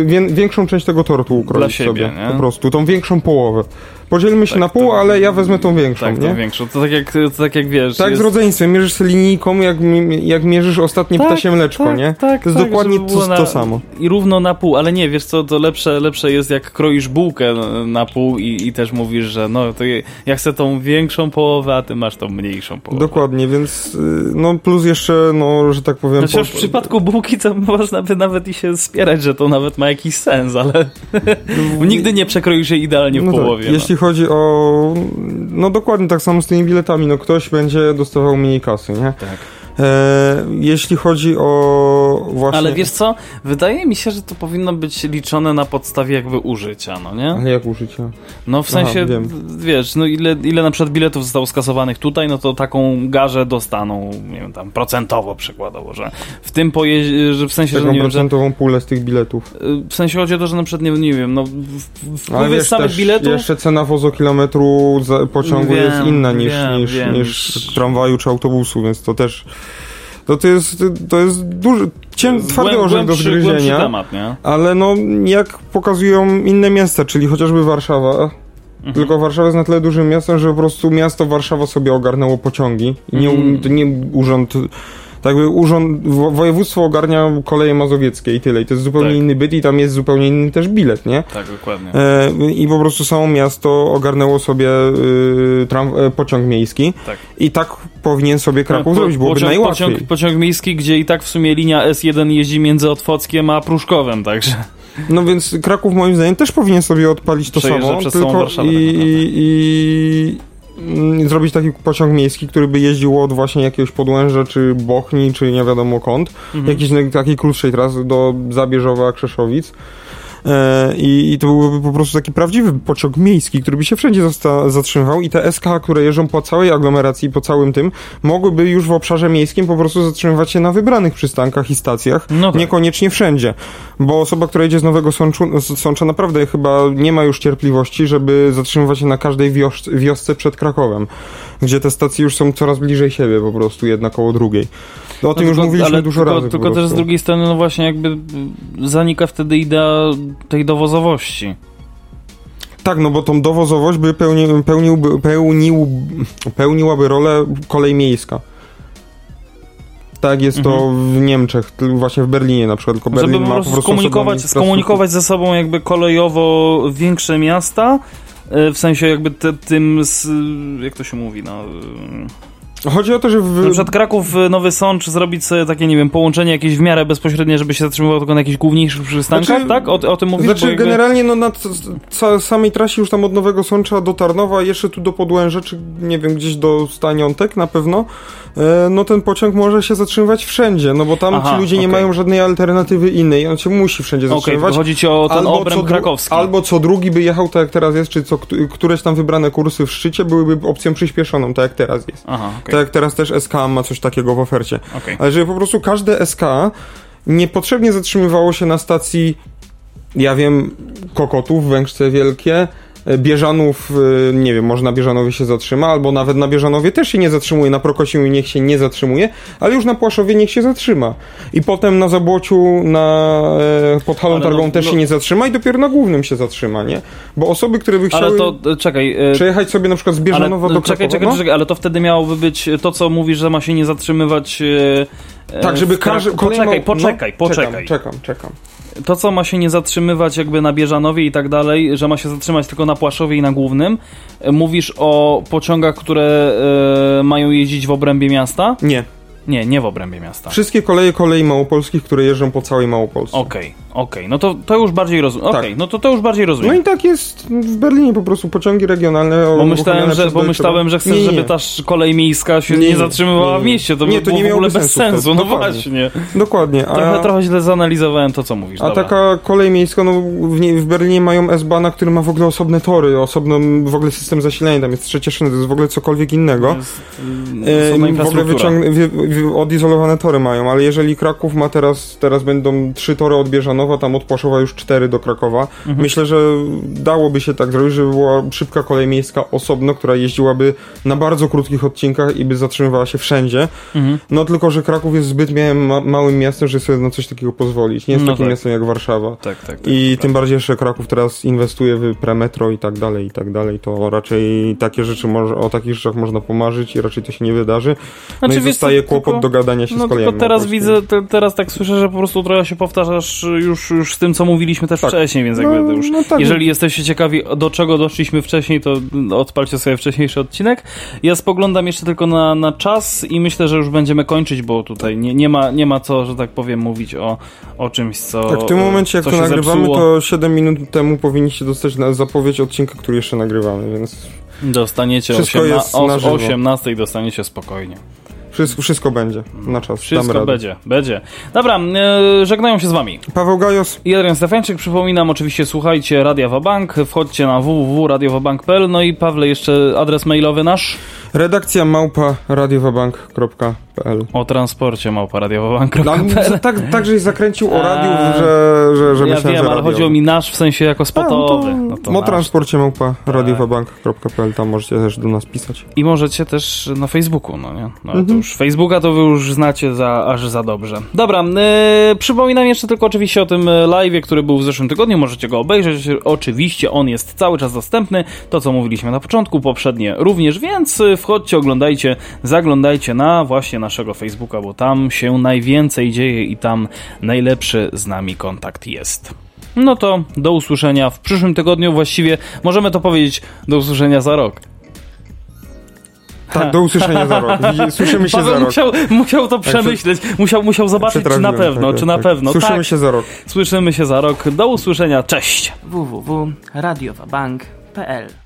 wię większą część tego tortu ukroić Dla siebie, sobie. nie? Po prostu, tą większą połowę. Podzielmy się Tak, na pół, to- ale ja wezmę tą większą, tak, nie? to większą. To tak jak, to tak jak wiesz. Tak, z jest... rodzeństwem. Mierzysz sobie linijką, jak, jak mierzysz ostatnie Tak, ptasie mleczko, tak, nie? tak, to jest tak, dokładnie to, na- to samo. I równo na pół, ale nie, wiesz co, to lepsze, lepsze jest jak kroisz bułkę na pół i, i też mówisz, że no to ja chcę tą większą połowę, a ty masz tą mniejszą połowę. Dokładnie, więc y, no plus jeszcze, no, że tak powiem... Znaczy w przypadku bułki to można by nawet i się spierać, że to nawet ma jakiś sens, ale nigdy nie przekroisz jej idealnie w no połowie. Tak. Jeśli chodzi o... No dokładnie tak samo z tymi biletami, no ktoś będzie dostawał mniej kasy, nie? Tak. E, jeśli chodzi o właśnie... Ale wiesz co? Wydaje mi się, że to powinno być liczone na podstawie jakby użycia, no nie? Ale jak użycia? No w Aha, sensie, wiem. wiesz, no ile, ile na przykład biletów zostało skasowanych tutaj, no to taką garzę dostaną, nie wiem, tam procentowo przykładowo, że w tym pojeździe, że w sensie, że Taką nie wiem, że, procentową pulę z tych biletów. y, w sensie chodzi o to, że na przykład, nie, nie wiem, no wpływy z samych biletów, jeszcze cena wozokilometru pociągu Wiem, jest inna niż, wiem, niż, wiem. niż tramwaju czy autobusu, więc to też To, to jest, to jest duży, cię, twardy orzech do zgryzienia. temat, nie? Ale no, jak pokazują inne miasta, czyli chociażby Warszawa, Mhm. tylko Warszawa jest na tyle dużym miastem, że po prostu miasto Warszawa sobie ogarnęło pociągi. I nie, Mhm. nie urząd, tak jakby urząd, wo- województwo ogarnia koleje mazowieckie i tyle. I to jest zupełnie Tak. inny byt i tam jest zupełnie inny też bilet, nie? Tak, dokładnie. E, I po prostu samo miasto ogarnęło sobie y, tram, e, pociąg miejski Tak. i tak powinien sobie Kraków Po- zrobić, byłoby pociąg, najłatwiej. Pociąg, pociąg miejski, gdzie i tak w sumie linia S1 jeździ między Otwockiem a Pruszkowem, także... No więc Kraków moim zdaniem też powinien sobie odpalić to Przejeżdża samo, przez tylko i, tak naprawdę. i, i zrobić taki pociąg miejski, który by jeździł od właśnie jakiegoś Podłęża, czy Bochni, czy nie wiadomo kąd, Mhm. jakiejś takiej krótszej trasy do Zabierzowa, Krzeszowic. E, I, I to byłby po prostu taki prawdziwy pociąg miejski, który by się wszędzie zatrzymywał i te SK, które jeżdżą po całej aglomeracji, po całym tym, mogłyby już w obszarze miejskim po prostu zatrzymywać się na wybranych przystankach i stacjach, No tak. niekoniecznie wszędzie. Bo osoba, która jedzie z Nowego Sączu, Sącza naprawdę chyba nie ma już cierpliwości, żeby zatrzymywać się na każdej wios- wiosce przed Krakowem, gdzie te stacje już są coraz bliżej siebie po prostu, jedna koło drugiej. O tym No już tylko- mówiliśmy ale dużo tylko, razy. Tylko też z drugiej strony, no właśnie jakby zanika wtedy idea tej dowozowości. Tak, no bo tą dowozowość by pełni, pełniłby, pełnił, pełniłaby rolę kolej miejska. Tak jest to w Niemczech, właśnie w Berlinie na przykład. Tylko Berlin Mhm. Żeby po ma prostu po prostu skomunikować, skomunikować ze sobą jakby kolejowo większe miasta, y, w sensie jakby te, tym, z, jak to się mówi, no... Chodzi o to, że w, Na przykład Kraków, y, Nowy Sącz zrobić sobie takie, nie wiem, połączenie jakieś w miarę bezpośrednie, żeby się zatrzymywał tylko na jakichś główniejszych przystankach, Znaczy- tak? O, o tym mówisz? Znaczy, jakby- generalnie no, na samej trasie już tam od Nowego Sącza do Tarnowa, jeszcze tu do Podłęża, czy nie wiem, gdzieś do Staniątek na pewno, e, no ten pociąg może się zatrzymywać wszędzie, no bo tam Aha, ci ludzie nie okej. mają żadnej alternatywy innej, on się musi wszędzie zatrzymywać. chodzi ci o ten obręb dru- krakowski. albo co drugi by jechał tak jak teraz jest, czy co kt- któreś tam wybrane kursy w szczycie byłyby opcją przyspieszoną, tak jak teraz jest. Aha, okej, Tak jak teraz też SK ma coś takiego w ofercie. okej. Ale żeby po prostu każde SK niepotrzebnie zatrzymywało się na stacji, ja wiem, Kokotów, Węgrzce Wielkie, Bieżanów, e, nie wiem, może na Bieżanowie się zatrzyma, albo nawet na Bieżanowie też się nie zatrzymuje, na Prokosiu niech się nie zatrzymuje, ale już na Płaszowie niech się zatrzyma. I potem na Zabłociu, na, e, pod Halą Ale no- Targą też no- się nie zatrzyma i dopiero na Głównym się zatrzyma, nie? Bo osoby, które by chciały Ale to, e, czekaj... e, przejechać sobie na przykład z Bieżanowa ale, do czekaj, Krakowa, czekaj, no? czekaj, ale to wtedy miałoby być to, co mówisz, że ma się nie zatrzymywać. e, e, Tak, żeby każdy... Poczekaj, poczekaj, no, poczekaj. Czekam, czekam, czekam. To, co ma się nie zatrzymywać jakby na Bieżanowie i tak dalej, że ma się zatrzymać tylko na Płaszowie i na Głównym. E, Mówisz o pociągach, które e, mają jeździć w obrębie miasta? Nie. Nie, nie w obrębie miasta. Wszystkie koleje kolei małopolskich, które jeżdżą po całej Małopolsce. Okej, okej, no to, to już bardziej rozumiem. Okej, Tak. no to to już bardziej No rozumiem. i tak jest w Berlinie po prostu pociągi regionalne. Bo myślałem, że, bo myślałem, że chcesz, Nie, nie, żeby ta kolej miejska się Nie, nie, zatrzymywała w mieście. To Nie, to nie w ogóle bez sensu, sensu. No dokładnie. właśnie. Dokładnie. A, Trochę, trochę źle zanalizowałem to, co mówisz. a Dobra. taka kolej miejska, no w, nie, w Berlinie mają S-Bahna, który ma w ogóle osobne tory, osobny w ogóle system zasilania, tam jest trzecie szyny, to jest w ogóle cokolwiek innego. Jest, E, y, osobna w ogóle wi- odizolowane tory mają, ale jeżeli Kraków ma teraz, teraz będą trzy tory od Bieżanowa, tam od Płaszowa już cztery do Krakowa, Mhm. myślę, że dałoby się tak zrobić, żeby była szybka kolej miejska osobno, która jeździłaby na bardzo krótkich odcinkach i by zatrzymywała się wszędzie. Mhm. No tylko, że Kraków jest zbyt ma małym miastem, żeby sobie na coś takiego pozwolić. Nie jest No takim tak. miastem jak Warszawa. Tak, tak, tak. I tak. tym bardziej, że Kraków teraz inwestuje w premetro i tak dalej, i tak dalej, to raczej takie rzeczy może, o takich rzeczach można pomarzyć i raczej to się nie wydarzy. No Znaczy, i zostaje kłopot tylko- do gadania się No z kolejami. tylko teraz widzę, te, teraz tak słyszę, że po prostu trochę się powtarzasz już, już z tym, co mówiliśmy też Tak. wcześniej, więc No, jakby to już, no tak. jeżeli jesteście ciekawi, do czego doszliśmy wcześniej, to odpalcie sobie wcześniejszy odcinek. Ja spoglądam jeszcze tylko na, na czas i myślę, że już będziemy kończyć, bo tutaj nie, nie, ma, nie ma co, że tak powiem, mówić o, o czymś, co Tak, w tym momencie, jak to nagrywamy, zepsuło. to 7 minut temu powinniście dostać na zapowiedź odcinka, który jeszcze nagrywamy, więc Dostaniecie Wszystko 18, jest na o żywo. 18 dostaniecie spokojnie. Wszystko, wszystko będzie na czas. Wszystko będzie, będzie. Dobra, e, żegnają się z wami. Paweł Gajos, I Adrian Stefańczyk, przypominam, oczywiście słuchajcie Radia Wabank, wchodźcie na www.radiowabank.pl, no i Pawle, jeszcze adres mailowy nasz redakcja małpa radiowabank.pl o transporcie małpa No, radiowabank.pl. tak, tak, żeś zakręcił o radiu, że, że, że Ja myślałem, wiem, że ale chodziło mi nasz w sensie jako A, spotowy. no No to, to o nasz. transporcie małpa radiowabank.pl, tam możecie też do nas pisać. I możecie też na Facebooku, no nie? No, ale to Mhm. Już Facebooka to wy już znacie za, aż za dobrze. Dobra, yy, przypominam jeszcze tylko oczywiście o tym live, który był w zeszłym tygodniu, możecie go obejrzeć, oczywiście on jest cały czas dostępny, to co mówiliśmy na początku, poprzednie również, więc wchodźcie, oglądajcie, zaglądajcie na właśnie naszego Facebooka, bo tam się najwięcej dzieje i tam najlepszy z nami kontakt jest. No to do usłyszenia w przyszłym tygodniu, właściwie możemy to powiedzieć do usłyszenia za rok. Tak, do usłyszenia za rok. Słyszymy się Paweł za rok. Musiał, musiał to przemyśleć, musiał, musiał zobaczyć, czy na pewno, tak, czy tak, na tak. pewno. Słyszymy tak, się za rok. słyszymy się za rok. Do usłyszenia, cześć! www.radiowabank.pl